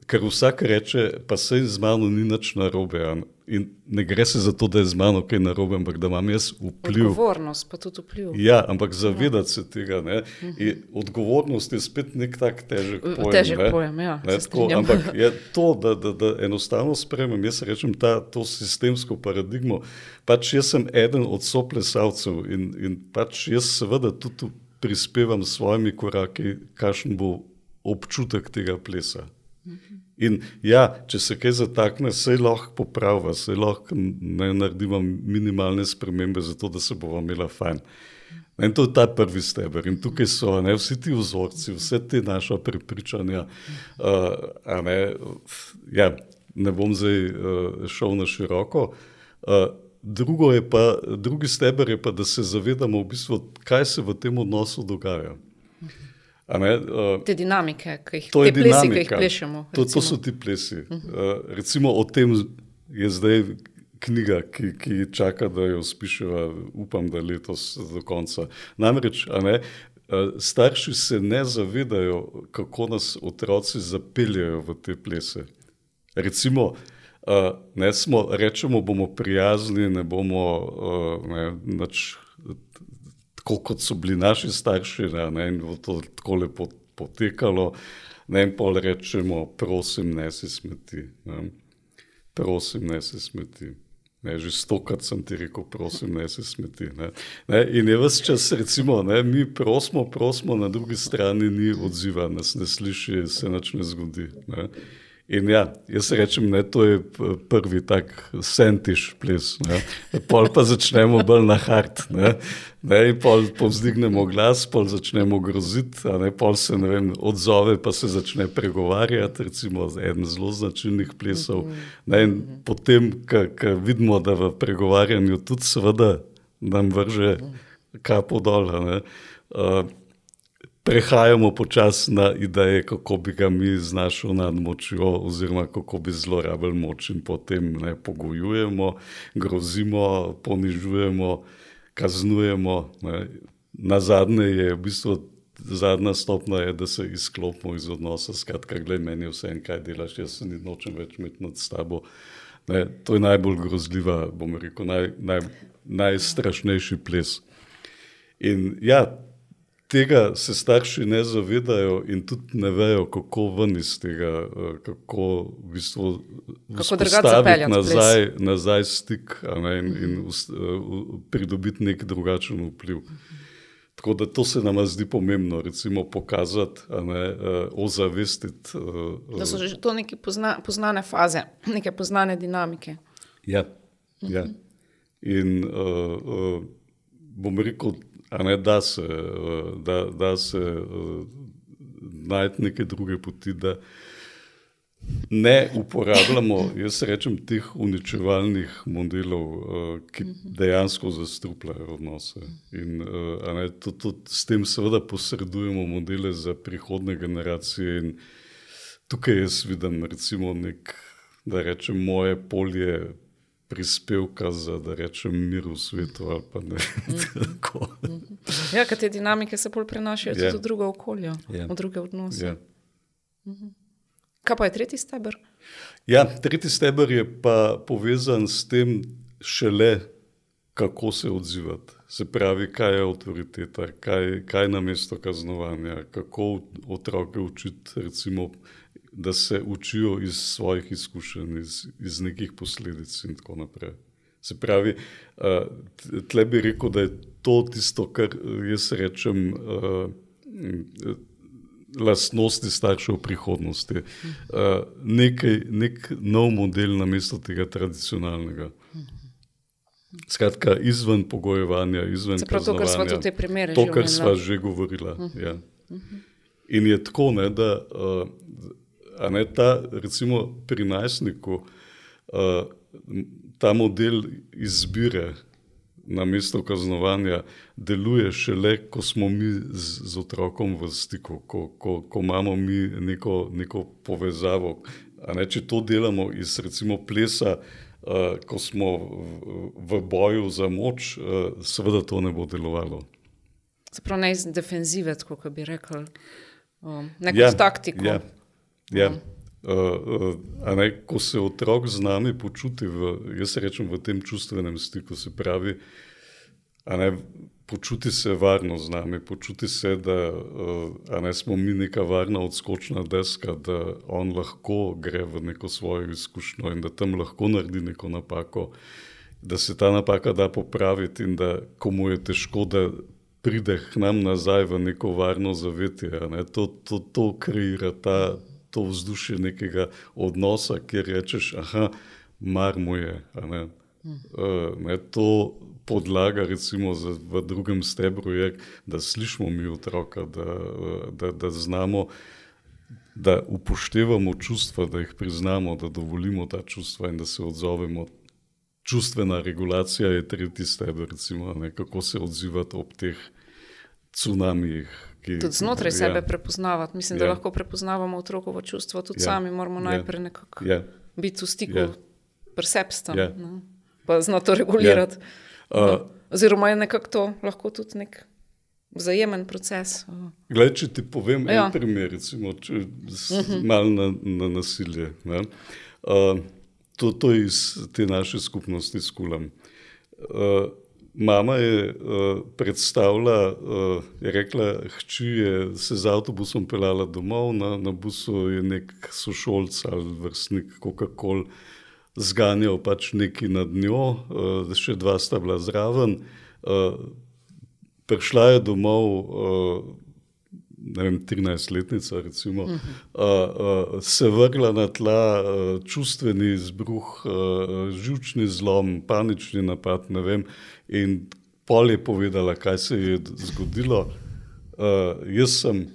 Ker vsak reče, pa se z mano ni nič narobe. In ne gre se za to, da je z mano kaj narobe, ampak da imam jaz vpliv. Odgovornost pa tudi vpliv. Ja, ampak zavedati se tega. Ne? In odgovornost je spet nek tak težek pojem. Težek ne? pojem, ja. Ne, tako, ampak je to, da, da, da enostavno spremem, jaz rečem ta, to sistemsko paradigmo. Pač jaz sem eden od soplesalcev in, in pač jaz seveda tudi prispevam s svojimi koraki, kakšen bo občutek tega plesa. In ja, če se kaj zatakne, se lahko popravlja, se lahko ne naredimo minimalne spremembe, zato da se bomo imeli fajn. In to je ta prvi steber. In tukaj so ne, vsi ti vzorci, vse te naše prepričanja. Uh, ne, ja, ne bom zdaj uh, šel na široko. Uh, pa, drugi steber je pa, da se zavedamo, v bistvu, kaj se v tem odnosu dogaja. Ne, uh, te dinamike, ki jih, te plesi, dinamika, ki jih plešemo. To, to so ti plesi. Uh -huh. uh, recimo o tem je zdaj knjiga, ki, ki čaka, da jo spišemo, upam, da letos do konca. Namreč, ne, uh, starši se ne zavedajo, kako nas otroci zapeljajo v te plese. Recimo, Uh, ne smo, rečemo, bomo prijazni, ne bomo uh, ne, nač, tako, kot so bili naši starši, ne, ne, in bo to tako lepo potekalo. Ne, in pol rečemo, prosim, ne si smeti. Ne. Prosim, ne si smeti. Ne, že stokrat sem ti rekel, prosim, ne se smeti. Ne. Ne, in je vse čas, recimo, ne, mi prosimo, prosimo, na drugi strani ni odziva, nas ne sliši, se nič ne zgodi. Ne. In ja, jaz rečem, da to je prvi tak sentiš ples. Ne. Pol pa začnemo bolj na hart. Ne. Ne, pol povzdignemo glas, pol začnemo groziti, ne pol se ne vem, odzove, pa se začne pregovarjati, recimo en zelo značilnih plesov. Ne, in potem, ko vidimo, da v pregovarjanju tudi seveda nam vrže kapo dol. Ne, uh, prehajamo počasi na ideje, kako bi ga mi z našo nadmočjo, oziroma kako bi zlorabili moč in potem ne pogojujemo, grozimo, ponižujemo, kaznujemo. Ne. Na zadnje je v bistvu. Zadnja stopnja je, da se izklopimo iz odnosa. Skratka, gledaj, meni je vse en, kaj delaš, jaz se ni nočem več imeti nad tabo. Ne, to je najbolj grozljiva, bom rekel, naj, naj, najstrašnejši ples. In ja, tega se starši ne zavedajo in tudi ne vejo, kako ven iz tega, eh, kako v bistvu vzpostaviti nazaj, nazaj stik ne, in, in uh, pridobiti nek drugačen vpliv. Tako da to se nam zdi pomembno, recimo pokazati, ne, uh, ozavestiti. Uh, da so že to neke pozna, poznane faze, neke poznane dinamike. Ja, ja. in uh, uh, bom rekel, ne, da se, da, da se najti neke druge poti, da ne uporabljamo, jaz rečem, teh uničevalnih modelov, ki dejansko zastrupljajo odnose. In ne, tudi, tudi s tem seveda posredujemo modele za prihodne generacije. In tukaj jaz vidim, recimo, nek, da rečem, moje polje prispevka za, da rečem, mir v svetu. Ne, ja, te dinamike se bolj prenašajo yeah. tudi v druga okolja, yeah. v druge odnose. Yeah. Mhm. Kaj pa je tretji steber? Ja, tretji steber je pa povezan s tem, šele kako se odzivati. Se pravi, kaj je avtoriteta, kaj, kaj na mesto kaznovanja, kako otroke učiti, recimo, da se učijo iz svojih izkušenj, iz, iz nekih posledic in tako naprej. Se pravi, tle bi rekel, da je to tisto, kar jaz rečem, lastnosti staršev prihodnosti. Nekaj, nek nov model na mesto tega tradicionalnega. Skratka, izven pogojevanja, izven tega, kar smo tudi primere. To, kar smo že govorili. Uh -huh. ja. -huh. In je tako, ne, da uh, ne, ta, recimo pri najstniku, uh, ta model izbire na mesto kaznovanja deluje šele, ko smo mi z, z otrokom v stiku, ko, ko, ko imamo mi neko, neko povezavo. Ne, če to delamo iz recimo plesa, uh, ko smo v, v boju za moč, uh, seveda to ne bo delovalo. Zaprav ne iz defenzive, kot bi rekel, um, neko ja, taktiko. Ja. Ja. Uh, uh, ne, ko se otrok z nami počuti, v, jaz rečem, v tem čustvenem stiku, se pravi, ne, počuti se varno z nami, počuti se, da uh, ne, smo mi neka varna odskočna deska, da on lahko gre v neko svojo izkušnjo in da tam lahko naredi neko napako, da se ta napaka da popraviti in da komu je težko, da pride k nam nazaj v neko varno zavetje. Ne, to, to, to kreira ta to vzdušje nekega odnosa, kjer rečeš, ah, mar mu je. Ne? Uh, ne, to podlaga, recimo, za, v drugem stebru je, da slišimo mi otroka, da, da, da znamo, da upoštevamo čustva, da jih priznamo, da dovolimo ta čustva in da se odzovemo. Čustvena regulacija je tretji steber, recimo, ne, kako se odzivati ob teh tsunamijih, ki, tudi znotraj ja. sebe prepoznavati. Mislim, da ja. lahko prepoznavamo otrokovo čustvo, tudi ja. sami moramo ja. najprej nekako ja. biti v stiku ja. presepstom, ja. no? pa znati to regulirati. Ja. Uh, no. Oziroma je nekako to lahko tudi nek. Vzajemen proces. Glej, če ti povem ja. en primer, recimo, če, uh mhm. -huh. malo na, na nasilje. Uh, to, to je iz te naše skupnosti s kulom. Uh, mama je uh, predstavila, uh, je rekla, hči je se z avtobusom pelala domov, na, na busu je nek sošolc ali vrstnik Coca-Cola zganjal pač neki nad njo, uh, še dva sta bila zraven. Uh, prišla je domov, uh, ne vem, 13-letnica, recimo, uh -huh. uh, uh, se vrgla na tla, uh, čustveni izbruh, uh, žučni zlom, panični napad, ne vem, in pol je povedala, kaj se je zgodilo. Uh, jaz sem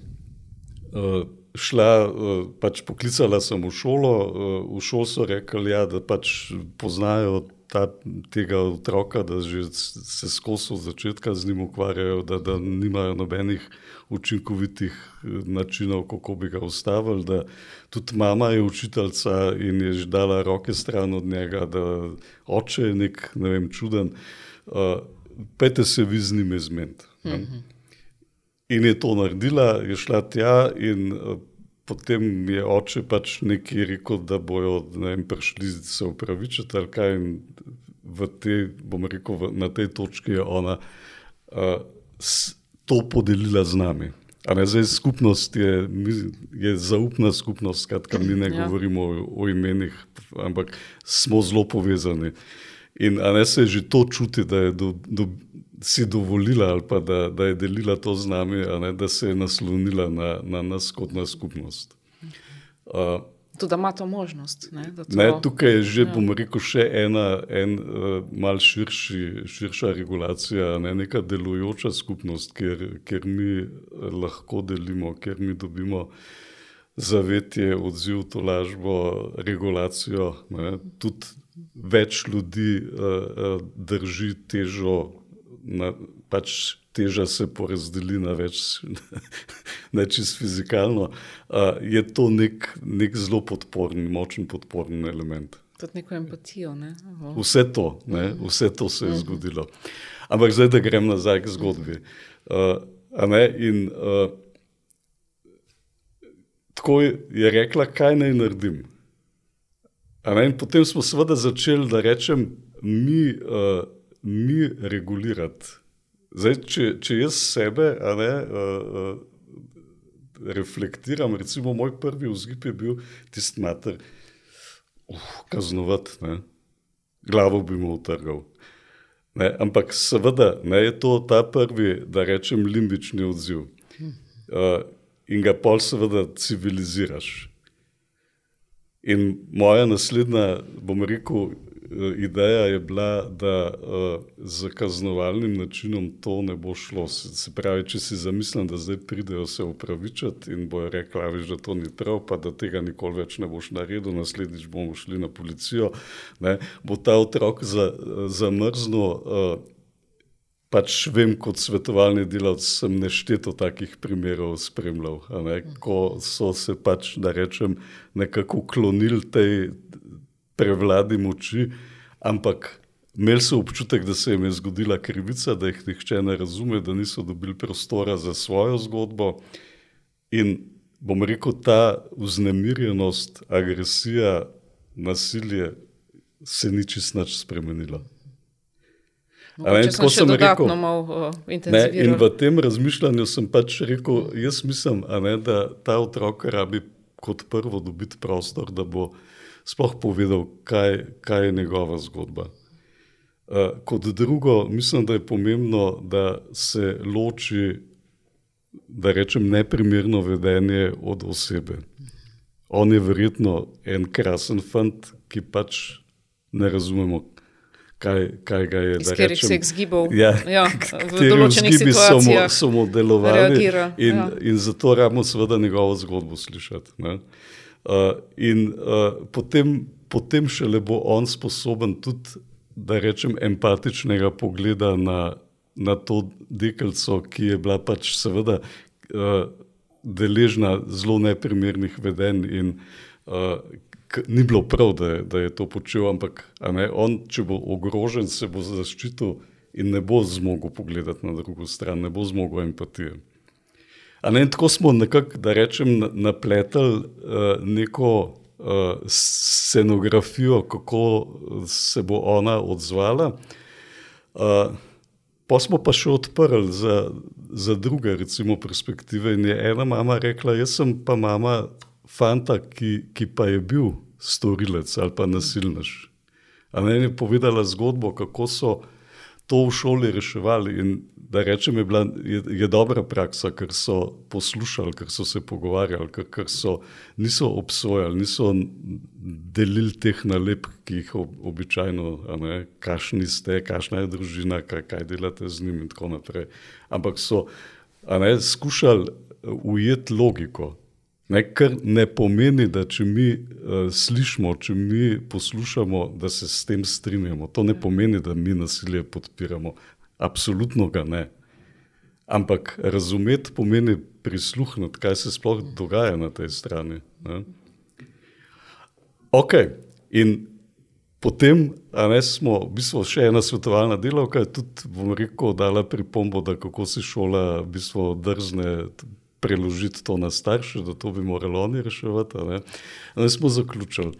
uh, šla, uh, pač poklicala sem v šolo, uh, v šolo so rekli, ja, da pač poznajo ta, tega otroka, da že se skozi od začetka z njim ukvarjajo, da, da nimajo nobenih učinkovitih načinov, kako bi ga ustavili. Da tudi mama je učiteljica in je že dala roke stran od njega, da oče je nek ne vem, čuden. Uh, Pejte se vi z njim izmed. Mhm. In je to naredila, je šla tja, in uh, potem je oče pač nekaj rekel, da bojo ne vem, prišli se upravičiti ali kaj. V te, bom rekel, v, na tej točki je ona uh, to podelila z nami. Ne, zdaj, skupnost je, je zaupna skupnost, skratka, mi ne ja. govorimo o, o imenih, ampak smo zelo povezani. In ne, se je že to čuti, da je do, do, si dovolila ali pa da, da je delila to z nami, ne, da se je naslonila na, na nas kot na skupnost. Uh, Tudi ima to možnost. Ne, to... Ne, tukaj je že, ja. bom rekel, še ena en, uh, mal širši, širša regulacija, ne, neka delujoča skupnost, kjer, kjer mi eh, lahko delimo, kjer mi dobimo zavetje, odziv, to lažbo, regulacijo. Tudi več ljudi uh, drži težo, na, pač teža se porazdeli na več, ne čist fizikalno, uh, je to nek, nek zelo podporen, močen podporen element. Tudi neko empatijo. Ne? Vse, to, ne? Vse to se je mhm. zgodilo. Ampak zdaj, da grem nazaj k zgodbi. Uh, in, uh, tako je rekla, kaj naj naredim. In potem smo seveda začeli, da rečem, mi, uh, mi regulirati. Zdaj, če, če jaz sebe ne, uh, uh, reflektiram, recimo moj prvi vzgib je bil tisti mater, uh, kaznovat, ne, glavo bi mu utrgal. Ne, ampak seveda ne, je to ta prvi, da rečem, limbični odziv. Uh, in ga pol seveda civiliziraš. In moja naslednja, bom rekel, Eh, ideja je bila, da uh, z kaznovalnim načinom to ne bo šlo. Se pravi, če si zamislim, da zdaj pridejo se upravičiti in bojo rekli, viš, da to ni prav, pa da tega nikoli več ne boš naredil, naslednjič bomo šli na policijo, ne, bo ta otrok za, zamrznil. Uh, Pač vem, kot svetovalni delavec sem nešteto takih primerov spremljal, ne, ko so se pač, da rečem, nekako klonili tej prevladi moči, ampak imeli so občutek, da se jim je zgodila krivica, da jih nihče ne razume, da niso dobili prostora za svojo zgodbo. In bom rekel, ta vznemirjenost, agresija, nasilje se ni čisto spremenila. Ne, tako sem rekel, ne, in v tem razmišljanju sem pač rekel, jaz mislim, ne, da ta otrok rabi kot prvo dobiti prostor, da bo uh, sploh povedal, kaj, kaj je njegova zgodba. Uh, kot drugo, mislim, da je pomembno, da se loči, da rečem, neprimerno vedenje od osebe. On je verjetno en krasen fant, ki pač ne razumemo, kaj, kaj ga je. Iz katerih se je zgibal. Ja, ja, v določenih situacijah so mu delovali. In, ja. in zato rabimo seveda njegovo zgodbo slišati. Ne? Uh, in uh, potem, potem šele bo on sposoben tudi, da rečem, empatičnega pogleda na, na to deklico, ki je bila pač seveda uh, deležna zelo neprimernih vedenj in uh, ni bilo prav, da je, da je to počel, ampak ne, on, če bo ogrožen, se bo zaščitil in ne bo zmogel pogledati na drugo stran, ne bo zmogel empatije. Ne, tako smo nekako, da rečem, napletali uh, neko uh, scenografijo, kako se bo ona odzvala. Uh, pa smo pa še odprli za, za druge, recimo, perspektive. In je ena mama rekla: Jaz sem pa mama fanta, ki, ki pa je bil storilec ali pa nasilnež. A ne je povedala zgodbo, kako so to v šoli reševali. In da rečem, je, bila, je, je dobra praksa, ker so poslušali, ker so se pogovarjali, ker, ker so niso obsojali, niso delili teh nalepk, ki jih ob, običajno, kašni ste, kašna je družina, kaj, kaj delate z njim in tako naprej. Ampak so ne, skušali ujeti logiko. Ne, kar ne pomeni, da če mi uh, slišimo, če mi poslušamo, da se s tem strinjamo. To ne pomeni, da mi nasilje podpiramo. Absolutno ga ne. Ampak razumeti pomeni prisluhniti, kaj se sploh dogaja na tej strani. Ne. Ok, in potem, a ne smo, v bistvu še ena svetovalna delavka, tudi, bom rekel, dala pripombo, da kako se šola v bistvu drzne preložiti to na starše, da to bi morali oni reševati. Ne. Ne smo zaključili.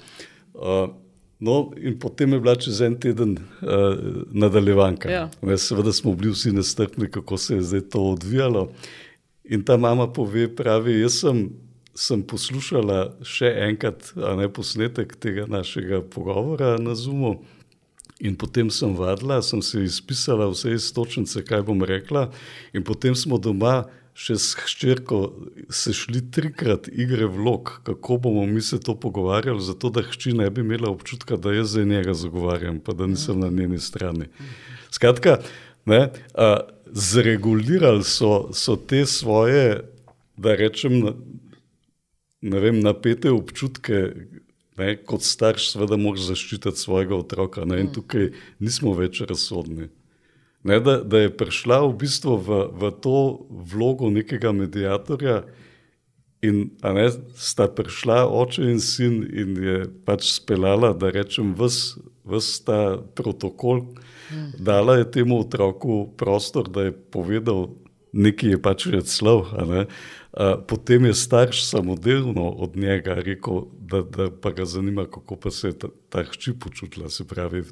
Uh, no, in potem je bila čez en teden uh, nadaljevanka. Ja. Ne, seveda smo bili vsi nestrpni, kako se je zdaj to odvijalo. In ta mama pove, pravi, jaz sem, sem poslušala še enkrat ne, posnetek tega našega pogovora na Zumu. In potem sem vadila, sem se izpisala vse istočnice, kaj bom rekla, in potem smo doma še s hčerko se šli trikrat igre vlog, kako bomo mi se to pogovarjali, zato da hči ne bi imela občutka, da jaz za njega zagovarjam, pa da nisem na njeni strani. Skratka, ne, a, zregulirali so, so te svoje, da rečem, ne vem, napete občutke. Ne, kot starš, seveda, moraš zaščititi svojega otroka, ne, in tukaj nismo več razsodni. Ne, da, da je prišla v bistvu v, v to vlogo nekega medijatorja, in ne, sta prišla oče in sin, in je pač speljala, da rečem, vse ta protokol, mm. dala je temu otroku prostor, da je povedal, nekaj je pač več slov. Potem je starš samodejno od njega rekel, da, da pa ga zanima, kako pa se je ta, ta hči počutila, se pravi,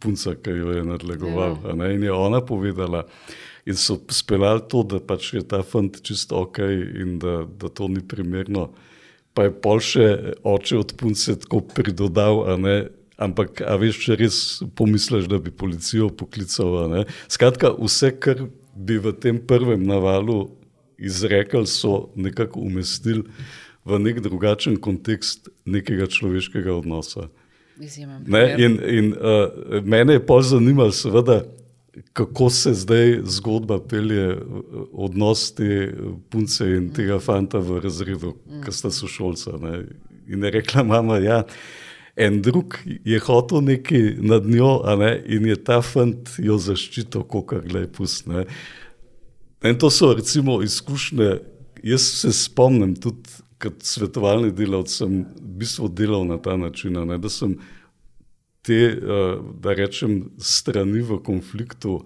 punca, ki jo je nadlegoval. Ja. In je ona povedala, in so speljali to, da pač je ta fant čisto ok in da, da to ni primerno. Pa je pol še oče od punce tako pridodal, ampak, a veš, če res pomisliš, da bi policijo poklical. Skratka, vse, kar bi v tem prvem navalu izrekli, so nekako umestili v nek drugačen kontekst nekega človeškega odnosa. Ne, in in uh, mene je pa zanimalo, seveda, kako se zdaj zgodba pelje, odnos te punce in tega fanta v razredu, mm. ki sta sošolca. In je rekla mama, ja. En drug je hotel nekaj nad njo, ne, in je ta fant jo zaščitil, kako gre pustne. In to so recimo izkušnje. Jaz se spomnim tudi kot svetovalni delavec, sem v bistvu delal na ta način, ne, da sem te, eh, da rečem, strani v konfliktu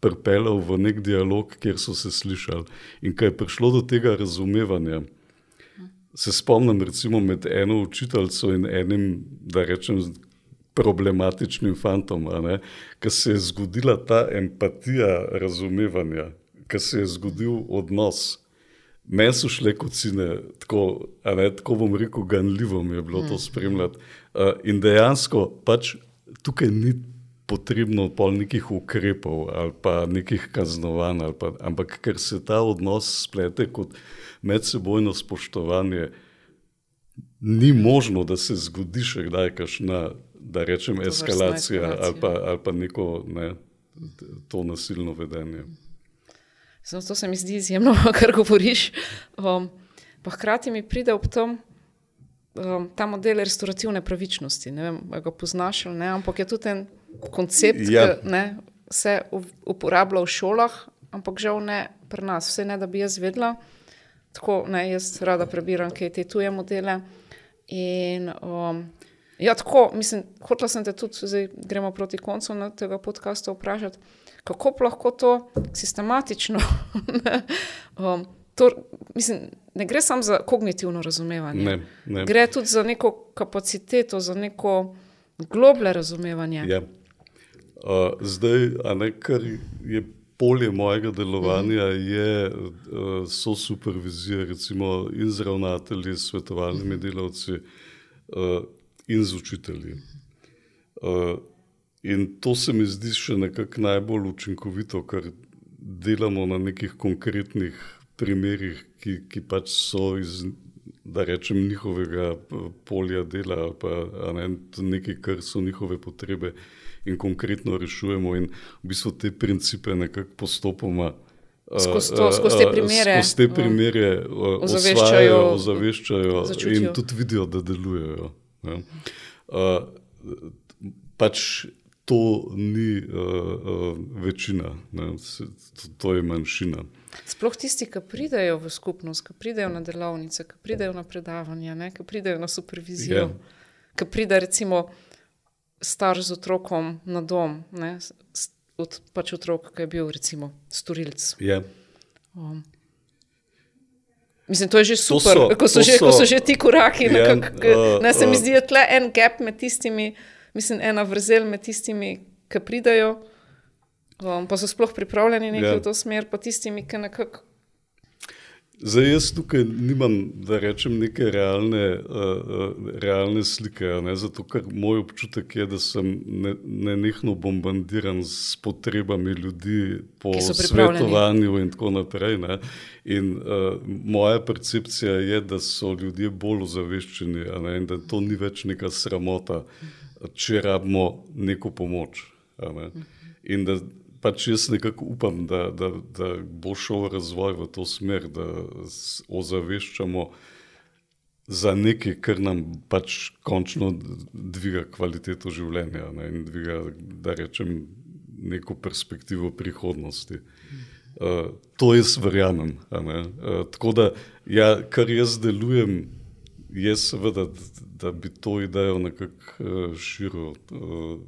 pripeljal v nek dialog, kjer so se slišali. In kaj je prišlo do tega razumevanja. Se spomnim recimo med eno učiteljico in enim, da rečem, problematičnim fantom, ker se je zgodila ta empatija razumevanja ki se je zgodil odnos. Meni so šle kocine, tako, ne, tako bom rekel, ganljivo mi je bilo to mm. spremljati. Uh, in dejansko pač tukaj ni potrebno pol nekih ukrepov ali pa nekih kaznovanj, pa, ampak ker se ta odnos splete kot medsebojno spoštovanje, ni možno, da se zgodi še kdaj kašna, da rečem, eskalacija ali pa, ali pa neko ne, to nasilno vedenje. Zato se mi zdi izjemno, kar govoriš. Um, pa hkrati mi pride ob tom um, ta model restaurativne pravičnosti. Ne vem, ali ga poznaš ali ne, ampak je tudi en koncept, ja. ki ne, se uporablja v šolah, ampak žal ne pri nas. Vse ne, da bi jaz vedela. Tako, ne, jaz rada prebiram, kaj te tuje modele. In, um, ja, tako, mislim, hotela sem te tudi, zdaj gremo proti koncu tega podcasta vprašati kako lahko to sistematično um, to, mislim, ne gre samo za kognitivno razumevanje. Ne, ne. Gre tudi za neko kapaciteto, za neko globlje razumevanje. Ja. Uh, zdaj, ne, kar je polje mojega delovanja, je, uh, so supervizije, recimo in z ravnatelji, s svetovalnimi delavci uh, in z učitelji. Uh, in to se mi zdi še nekako najbolj učinkovito, ker delamo na nekih konkretnih primerih, ki, ki pač so iz, da rečem, njihovega polja dela ali pa ne, nekaj, kar so njihove potrebe in konkretno rešujemo in v bistvu te principe nekako postopoma Skozi, to, skozi te primere, skozi te primere ozaveščajo, ozaveščajo in tudi vidijo, da delujejo. Uh, pač to ni uh, uh, večina, ne, to je manjšina. Sploh tisti, ki pridejo v skupnost, ki pridejo na delavnice, ki pridejo na predavanja, ne, ki pridejo na supervizijo, yeah. ki pride recimo starš z otrokom na dom, ne, od pač otroka, ki je bil recimo storilc. Yeah. Um. Mislim, to je že super, so, ko, so že, so, ko so že ti koraki. Yeah, nekak, uh, ne, se uh, mi zdi, da je tle en gap med tistimi, mislim, ena vrzel med tistimi, ki pridajo, um, pa so sploh pripravljeni nekaj yeah. v to smer, pa tistimi, ki nekako. Zdaj, jaz tukaj nimam, da rečem, neke realne, uh, realne slike, ne? zato ker moj občutek je, da sem nenehno ne bombardiran s potrebami ljudi po svetovanju in tako naprej. Ne? In uh, moja percepcija je, da so ljudje bolj ozaveščeni in da to ni več neka sramota. Uh, če rabimo neko pomoč. Ne? In da pač jaz nekako upam, da, da, da bo šel razvoj v to smer, da ozaveščamo za nekaj, kar nam pač končno dviga kvaliteto življenja ne? in dviga, da rečem, neko perspektivo prihodnosti. Uh, to jaz verjamem. Uh, tako da, ja, kar jaz delujem, je seveda, da bi to idejo nekako uh, širil. Uh,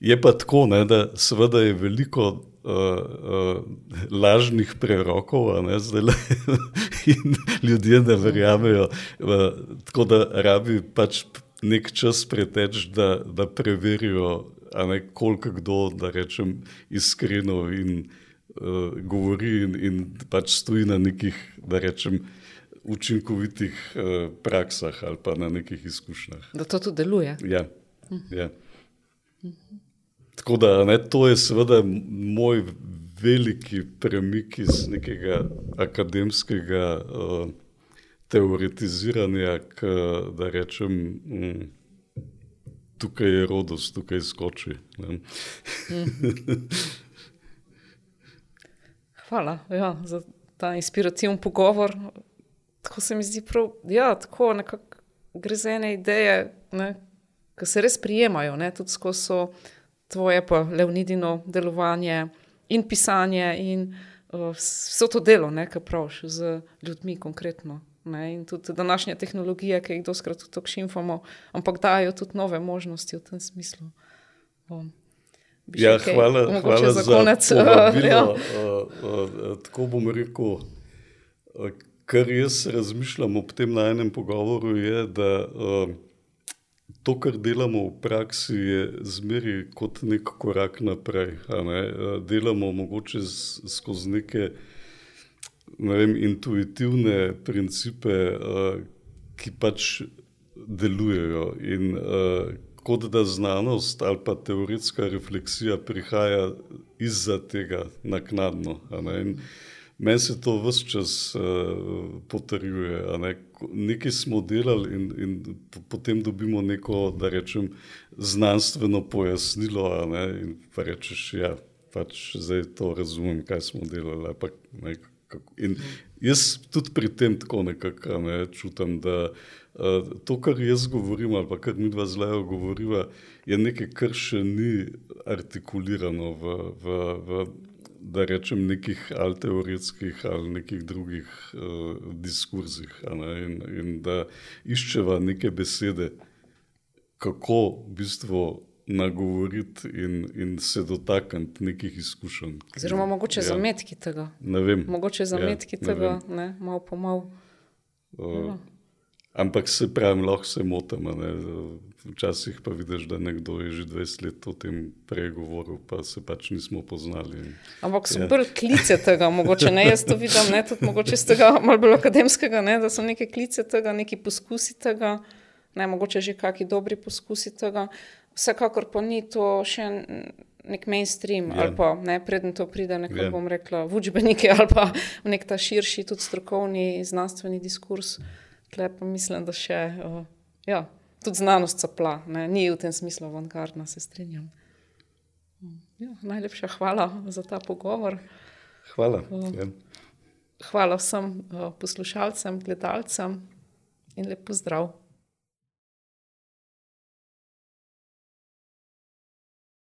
je pa tako, ne, da seveda je veliko uh, uh, lažnih prerokov, ne, zdaj, in ljudje ne verjamejo. Uh, tako da rabi pač nek čas preteč, da, da preverijo, koliko kdo, da rečem, iskreno in uh, govori in, in pač stoji na nekih, da rečem učinkovitih uh, praksah ali pa na nekih izkušnjah. Da to tudi deluje. Ja. Ja. Tako da ne, to je seveda moj veliki premik iz nekega akademskega uh, teoretiziranja, k, da rečem, um, tukaj je rodost, tukaj skoči. Hvala ja, za ta inspirativen pogovor tako se mi zdi prav, ja, gre za ene ideje, ne, ki se res prijemajo, ne, tudi skozi tvoje, pa Leonidino delovanje in pisanje in uh, vse to delo, ki praviš z ljudmi konkretno. Ne, in tudi današnje tehnologije, ki jih doskrat tako šimfamo, ampak dajo tudi nove možnosti v tem smislu. Um, ja, kaj, hvala, hvala za konec. Uh, ja. uh, uh, tako bom rekel. Uh, kar jaz razmišljam ob tem najnem pogovoru, je, da uh, to, kar delamo v praksi, je zmeri kot nek korak naprej. Ne? Uh, delamo mogoče skozi neke ne vem, intuitivne principe, uh, ki pač delujejo. In, uh, Kot da znanost ali pa teoretska refleksija prihaja izza tega naknadno. In, uh, Meni se to vse čas uh, potrjuje. Ne? Nekaj smo delali, in, in potem dobimo neko, da rečem, znanstveno pojasnilo. In pa rečeš, ja, pač zdaj to razumem, kaj smo delali. Pa, ne, in jaz tudi pri tem tako nekako ne, čutim, da uh, to, kar jaz govorim, ali pa kar mi dva zelo govoriva, je nekaj, kar še ni artikulirano v. v, v da rečem, nekih ali teoretskih ali nekih drugih uh, diskurzih. Ne? In, in da iščeva neke besede, kako v bistvu nagovoriti in, in se dotakniti nekih izkušenj. Oziroma, mogoče ja. zametki tega. Ne vem. Mogoče zametki ja, tega, ne, malo po malo. Uh, ampak se pravi, lahko se motimo. Včasih pa vidiš, da nekdo je že 20 let o tem pregovoril, pa se pač nismo poznali. Ampak so ja. bolj klice tega, mogoče ne jaz to vidim, ne tudi mogoče z tega malo bolj akademskega, ne, da so neke klice tega, neki poskusi tega, ne, mogoče že kakšni dobri poskusi tega. Vsekakor pa ni to še nek mainstream, ja. ali pa ne, predtem to pride, nekako ja. bom rekla, v učbenike ali pa v nek ta širši, tudi strokovni, znanstveni diskurs. Tle pa mislim, da še. Uh, ja tudi znanost capla, ne? ni v tem smislu avantgardna, se strinjam. Ja, najlepša hvala za ta pogovor. Hvala. Ja. Hvala vsem poslušalcem, gledalcem in lepo zdrav.